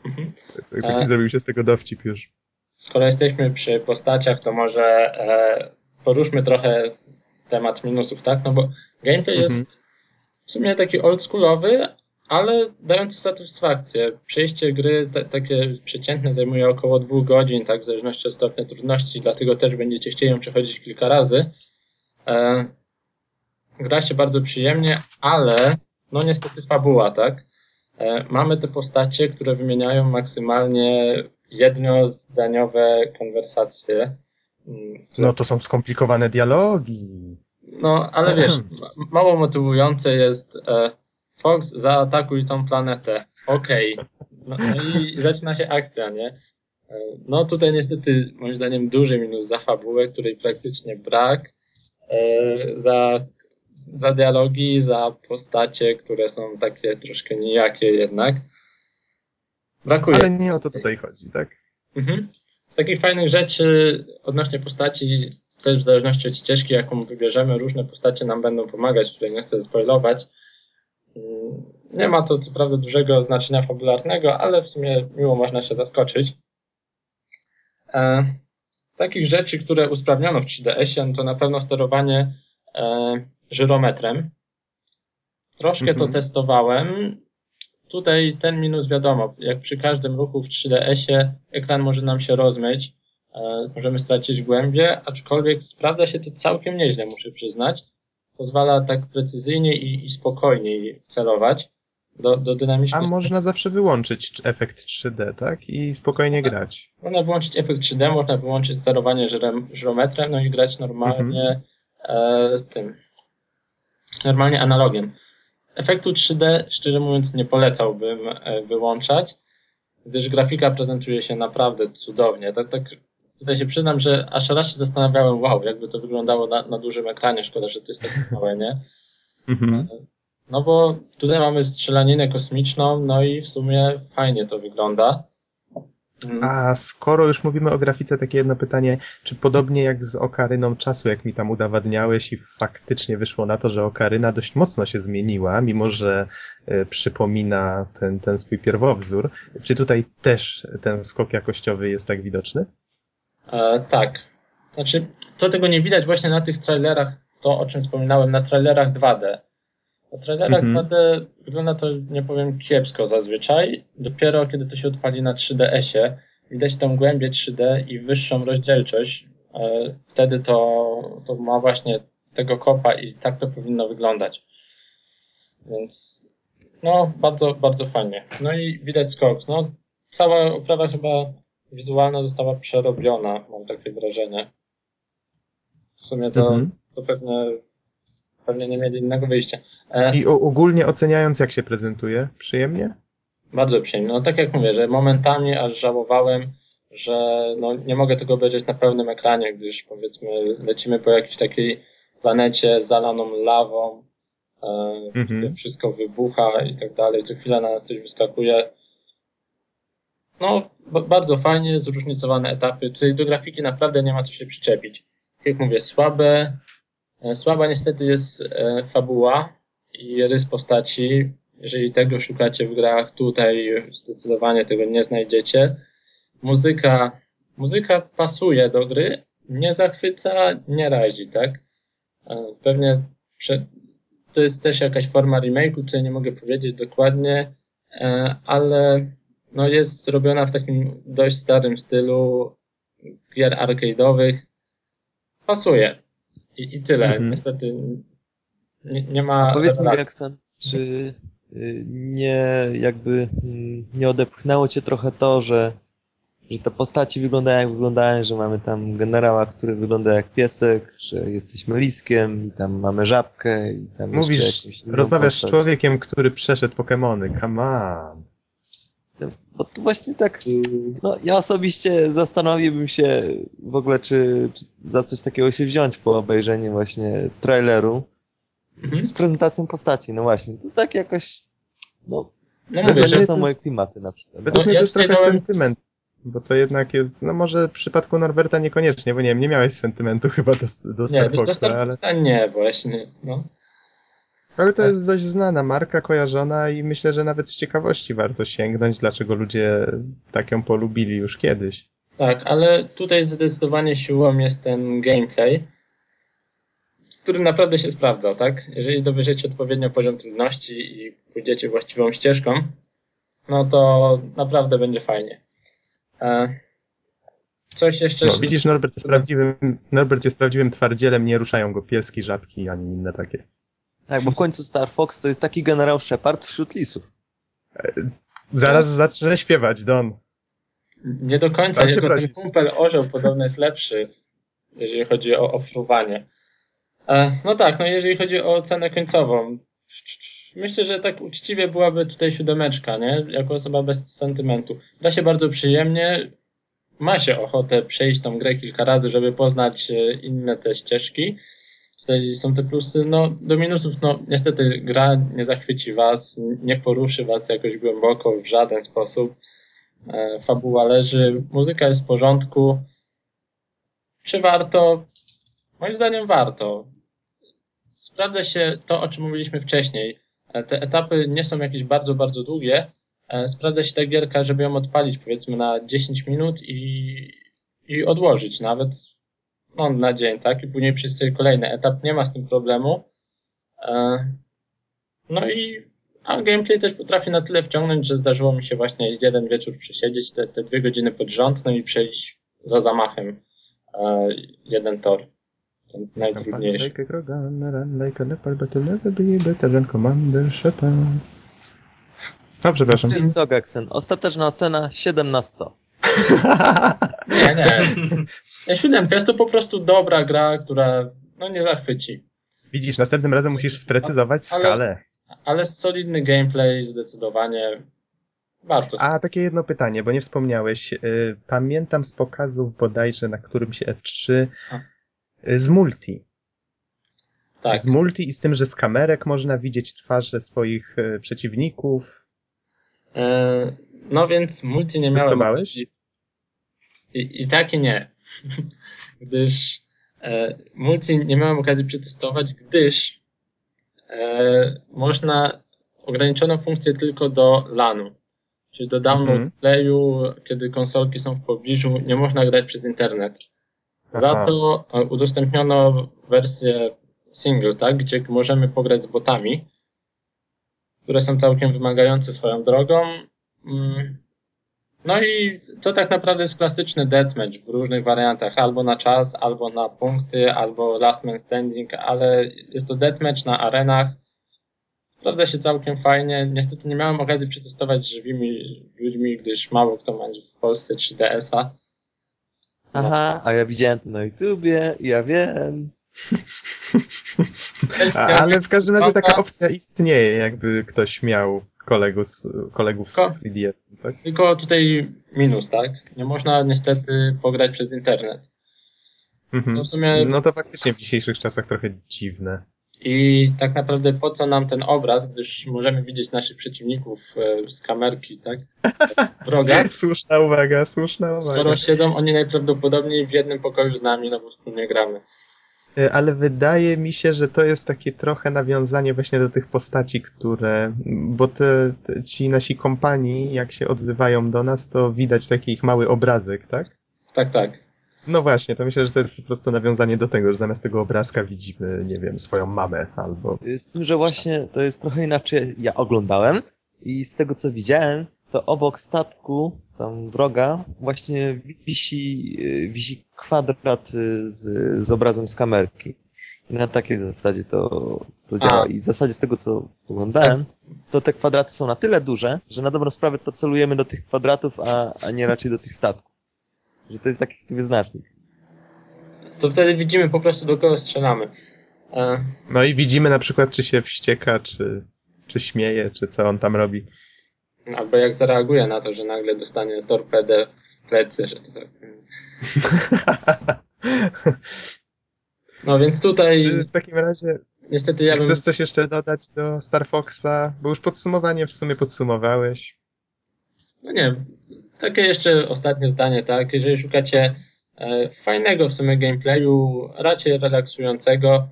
Mhm. Taki E. zrobił się z tego dowcip już. Skoro jesteśmy przy postaciach, to może e, poruszmy trochę temat minusów, tak? No bo gameplay Mhm. jest w sumie taki oldschoolowy, ale dający satysfakcję. Przejście gry te, takie przeciętne zajmuje około dwóch godzin, tak, w zależności od stopnia trudności, dlatego też będziecie chcieli ją przechodzić kilka razy. E, gra się bardzo przyjemnie, ale no niestety fabuła, tak? E, mamy te postacie, które wymieniają maksymalnie jednozdaniowe konwersacje. mm, które No to są skomplikowane dialogi. no, ale wiesz, ma- mało motywujące jest e, Fox, zaatakuj tą planetę. Okej. No, no i zaczyna się akcja, nie? No tutaj niestety moim zdaniem duży minus za fabułę, której praktycznie brak, e, za, za dialogi, za postacie, które są takie troszkę nijakie jednak. Brakuje. Ale nie o to tutaj chodzi, tak? Mhm. Z takich fajnych rzeczy odnośnie postaci, też w zależności od ścieżki, jaką wybierzemy, różne postacie nam będą pomagać. Tutaj nie chcę spoilować. Nie ma to co prawda dużego znaczenia fabularnego, ale w sumie miło można się zaskoczyć. E, z takich rzeczy, które usprawniono w 3DS-ie, no to na pewno sterowanie e, żyrometrem. Troszkę to Mhm. testowałem. Tutaj ten minus wiadomo, jak przy każdym ruchu w 3DS-ie ekran może nam się rozmyć, e, możemy stracić głębię, aczkolwiek sprawdza się to całkiem nieźle, muszę przyznać. Pozwala tak precyzyjnie i, i spokojniej celować do, do A dynamicznych można zawsze wyłączyć cz- efekt 3D, tak? I spokojnie grać. Można wyłączyć efekt 3D, można wyłączyć sterowanie żyrometrem, no i grać normalnie e, tym. Normalnie analogiem. Efektu 3D, szczerze mówiąc, nie polecałbym e, wyłączać, gdyż grafika prezentuje się naprawdę cudownie. Tak, tak, tutaj się przyznam, że aż raz się zastanawiałem, wow, jakby to wyglądało na, na dużym ekranie, szkoda, że to jest takie małe, nie? Mhm. No bo tutaj mamy strzelaninę kosmiczną, no i w sumie fajnie to wygląda. Mm. A skoro już mówimy o grafice, takie jedno pytanie, czy podobnie jak z Okaryną czasu, jak mi tam udowadniałeś i faktycznie wyszło na to, że Okaryna dość mocno się zmieniła, mimo że e, przypomina ten, ten swój pierwowzór, czy tutaj też ten skok jakościowy jest tak widoczny? E, tak. Znaczy, to tego nie widać właśnie na tych trailerach, to o czym wspominałem, na trailerach 2D. Na trailerach Mhm. 2D wygląda to, nie powiem, kiepsko zazwyczaj. Dopiero kiedy to się odpali na 3DS-ie, widać tą głębię 3D i wyższą rozdzielczość. E, wtedy to, to ma właśnie tego kopa i tak to powinno wyglądać. Więc no, bardzo, bardzo fajnie. No i widać skok. No, cała oprawa chyba wizualna została przerobiona, mam takie wrażenie. W sumie to, Mhm. to pewnie, pewnie nie mieli innego wyjścia. E, I o, ogólnie oceniając, jak się prezentuje? Przyjemnie? Bardzo przyjemnie. No tak jak mówię, że momentami aż żałowałem, że no, nie mogę tego obejrzeć na pełnym ekranie, gdyż powiedzmy lecimy po jakiejś takiej planecie zalaną lawą, e, Mhm. gdzie wszystko wybucha i tak dalej, co chwila na nas coś wyskakuje. No, bardzo fajnie, zróżnicowane etapy. Tutaj do grafiki naprawdę nie ma co się przyczepić. Tak jak mówię, słabe, e, słaba niestety jest e, fabuła i rys postaci. Jeżeli tego szukacie w grach, tutaj zdecydowanie tego nie znajdziecie. Muzyka, muzyka pasuje do gry, nie zachwyca, nie razi, tak? E, Pewnie to jest też jakaś forma remake'u, tutaj nie mogę powiedzieć dokładnie, ale no jest zrobiona w takim dość starym stylu gier arcade'owych. Pasuje. I, i tyle. Mhm. Niestety nie, nie ma. A powiedz mi. Geksen, czy y, nie jakby y, nie odepchnęło cię trochę to, że, że te postaci wyglądają jak wyglądają, że mamy tam generała, który wygląda jak piesek, że jesteśmy liskiem i tam mamy żabkę i tam Mówisz, rozmawiasz z człowiekiem, który przeszedł Pokémony. Come on. Bo to właśnie tak, no ja osobiście zastanowiłbym się w ogóle, czy, czy za coś takiego się wziąć po obejrzeniu właśnie traileru Mhm. z prezentacją postaci, no właśnie, to tak jakoś, no, No mówię, to że nie są to moje klimaty na przykład. Według No, mnie ja to jest trochę dałem- sentyment. Bo to jednak jest, no może w przypadku Norberta niekoniecznie, bo nie wiem, nie miałeś sentymentu chyba do, do nie, Star do, do Star ale, nie, właśnie. No. Ale to jest dość znana marka, kojarzona i myślę, że nawet z ciekawości warto sięgnąć, dlaczego ludzie tak ją polubili już kiedyś. Tak, ale tutaj zdecydowanie siłą jest ten gameplay, który naprawdę się sprawdza, tak? Jeżeli dobierzecie odpowiednio poziom trudności i pójdziecie właściwą ścieżką, no to naprawdę będzie fajnie. E, coś jeszcze... No, widzisz, Norbert jest, prawdziwym, Norbert jest prawdziwym twardzielem, nie ruszają go pieski, żabki, ani inne takie. Tak, bo w końcu Star Fox to jest taki generał Shepard wśród lisów. Zaraz zacznę śpiewać, Don. Nie do końca, się jego ten kumpel orzeł podobno jest lepszy, jeżeli chodzi o, o fruwanie. E, no tak, no jeżeli chodzi o cenę końcową, myślę, że tak uczciwie byłaby tutaj siódemeczka, nie? Jako osoba bez sentymentu. Gra się bardzo przyjemnie, ma się ochotę przejść tą grę kilka razy, żeby poznać e, inne te ścieżki, tutaj są te plusy. No, do minusów, no niestety gra nie zachwyci was, nie poruszy was jakoś głęboko w żaden sposób. E, fabuła leży, muzyka jest w porządku. Czy warto? Moim zdaniem warto. Sprawdza się to, o czym mówiliśmy wcześniej. E, te etapy nie są jakieś bardzo, bardzo długie. E, sprawdza się ta gierka, żeby ją odpalić powiedzmy na 10 minut i, i odłożyć nawet no, na dzień, tak? I później przez sobie kolejny etap. Nie ma z tym problemu. E, no i a gameplay też potrafi na tyle wciągnąć, że zdarzyło mi się właśnie jeden wieczór przesiedzieć te, te dwie godziny pod rząd, no i przejść za zamachem e, jeden tor. Ten najtrudniejszy. Like a Krogan, run like a leopard, but you'll never be better than Commander Shepard. No, przepraszam. Czyli co? Ostateczna ocena 7 na 100. Nie, nie. Nie, Siódemka jest to po prostu dobra gra, która no nie zachwyci. Widzisz, następnym razem musisz sprecyzować Ale- skalę. Ale solidny gameplay zdecydowanie warto. A takie jedno pytanie, bo nie wspomniałeś. Y, Pamiętam z pokazów bodajże na którymś E3 A. y, z multi. tak. Z multi i z tym, że z kamerek można widzieć twarze swoich y, przeciwników. E, no więc multi nie miałem. Testowałeś? I, I tak i nie. gdyż e, multi nie miałem okazji przetestować, gdyż e, można ograniczoną funkcję tylko do LANu. Czyli do download Mhm. playu, kiedy konsolki są w pobliżu, nie można grać przez internet. Za Aha. to e, udostępniono wersję single, tak, gdzie możemy pograć z botami, które są całkiem wymagające swoją drogą. Mm. No i to tak naprawdę jest klasyczny deathmatch w różnych wariantach, albo na czas, albo na punkty, albo last man standing, ale jest to deathmatch na arenach. Sprawdza się całkiem fajnie. Niestety nie miałem okazji przetestować z żywymi ludźmi, gdyż mało kto ma w Polsce 3DS-a. Aha, a ja widziałem to na YouTubie i ja wiem. Ale w każdym razie taka opcja istnieje, jakby ktoś miał kolegów, z- kolegów z 3DS, tak? Tylko tutaj minus, tak? Nie można niestety pograć przez internet. Mhm. Sumie No to faktycznie w dzisiejszych czasach trochę dziwne. i tak naprawdę po co nam ten obraz, gdyż możemy widzieć naszych przeciwników e, z kamerki, tak? Wroga. Słuszna uwaga, słuszna uwaga. Skoro siedzą oni najprawdopodobniej w jednym pokoju z nami, no bo wspólnie gramy. E, Ale wydaje mi się, że to jest takie trochę nawiązanie właśnie do tych postaci, które. Bo te, te, ci nasi kompanii, jak się odzywają do nas, to widać taki ich mały obrazek, tak? Tak, tak. No właśnie, to myślę, że to jest po prostu nawiązanie do tego, że zamiast tego obrazka widzimy, nie wiem, swoją mamę albo. Z tym, że właśnie to jest trochę inaczej. Ja oglądałem i z tego co widziałem, to obok statku tam wroga właśnie wisi, y, wisi kwadrat y, z, z obrazem z kamerki. I na takiej zasadzie to, to działa. A. I w zasadzie z tego co oglądałem, to te kwadraty są na tyle duże, że na dobrą sprawę to celujemy do tych kwadratów, a, a nie raczej do tych statków. Że to jest taki wyznacznik. To wtedy widzimy po prostu do kogo strzelamy. E, No i widzimy na przykład, czy się wścieka, czy, czy śmieje, czy co on tam robi. Albo jak zareaguje na to, że nagle dostanie torpedę w plecy, że to tak. No więc tutaj czy w takim razie niestety ja bym chcesz coś jeszcze dodać do Star Foxa? Bo już podsumowanie w sumie podsumowałeś. No nie, takie jeszcze ostatnie zdanie, tak? Jeżeli szukacie e, fajnego w sumie gameplayu, raczej relaksującego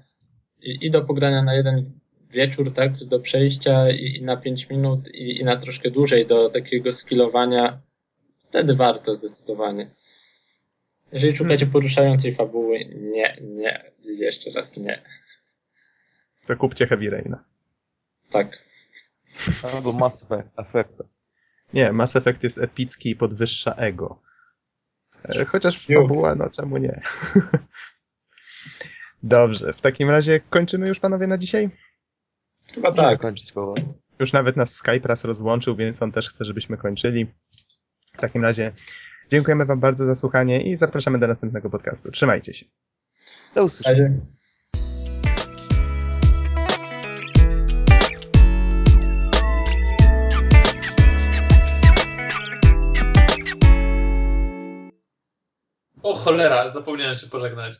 i, i do pogrania na jeden wieczór, tak? Do przejścia i, i na 5 minut i, i na troszkę dłużej do takiego skillowania, wtedy warto zdecydowanie. Jeżeli szukacie poruszającej fabuły, nie, nie, jeszcze raz nie. To kupcie Heavy Raina. Tak. Albo Mass Effect. Nie, Mass Effect jest epicki i podwyższa ego. E, Chociaż fabuła, no czemu nie? Dobrze, w takim razie kończymy już panowie na dzisiaj? Chyba Możemy tak. kończyć powoli. Już nawet nas Skype raz rozłączył, więc on też chce, żebyśmy kończyli. W takim razie dziękujemy wam bardzo za słuchanie i zapraszamy do następnego podcastu. Trzymajcie się. Do usłyszenia. O cholera, zapomniałem się pożegnać.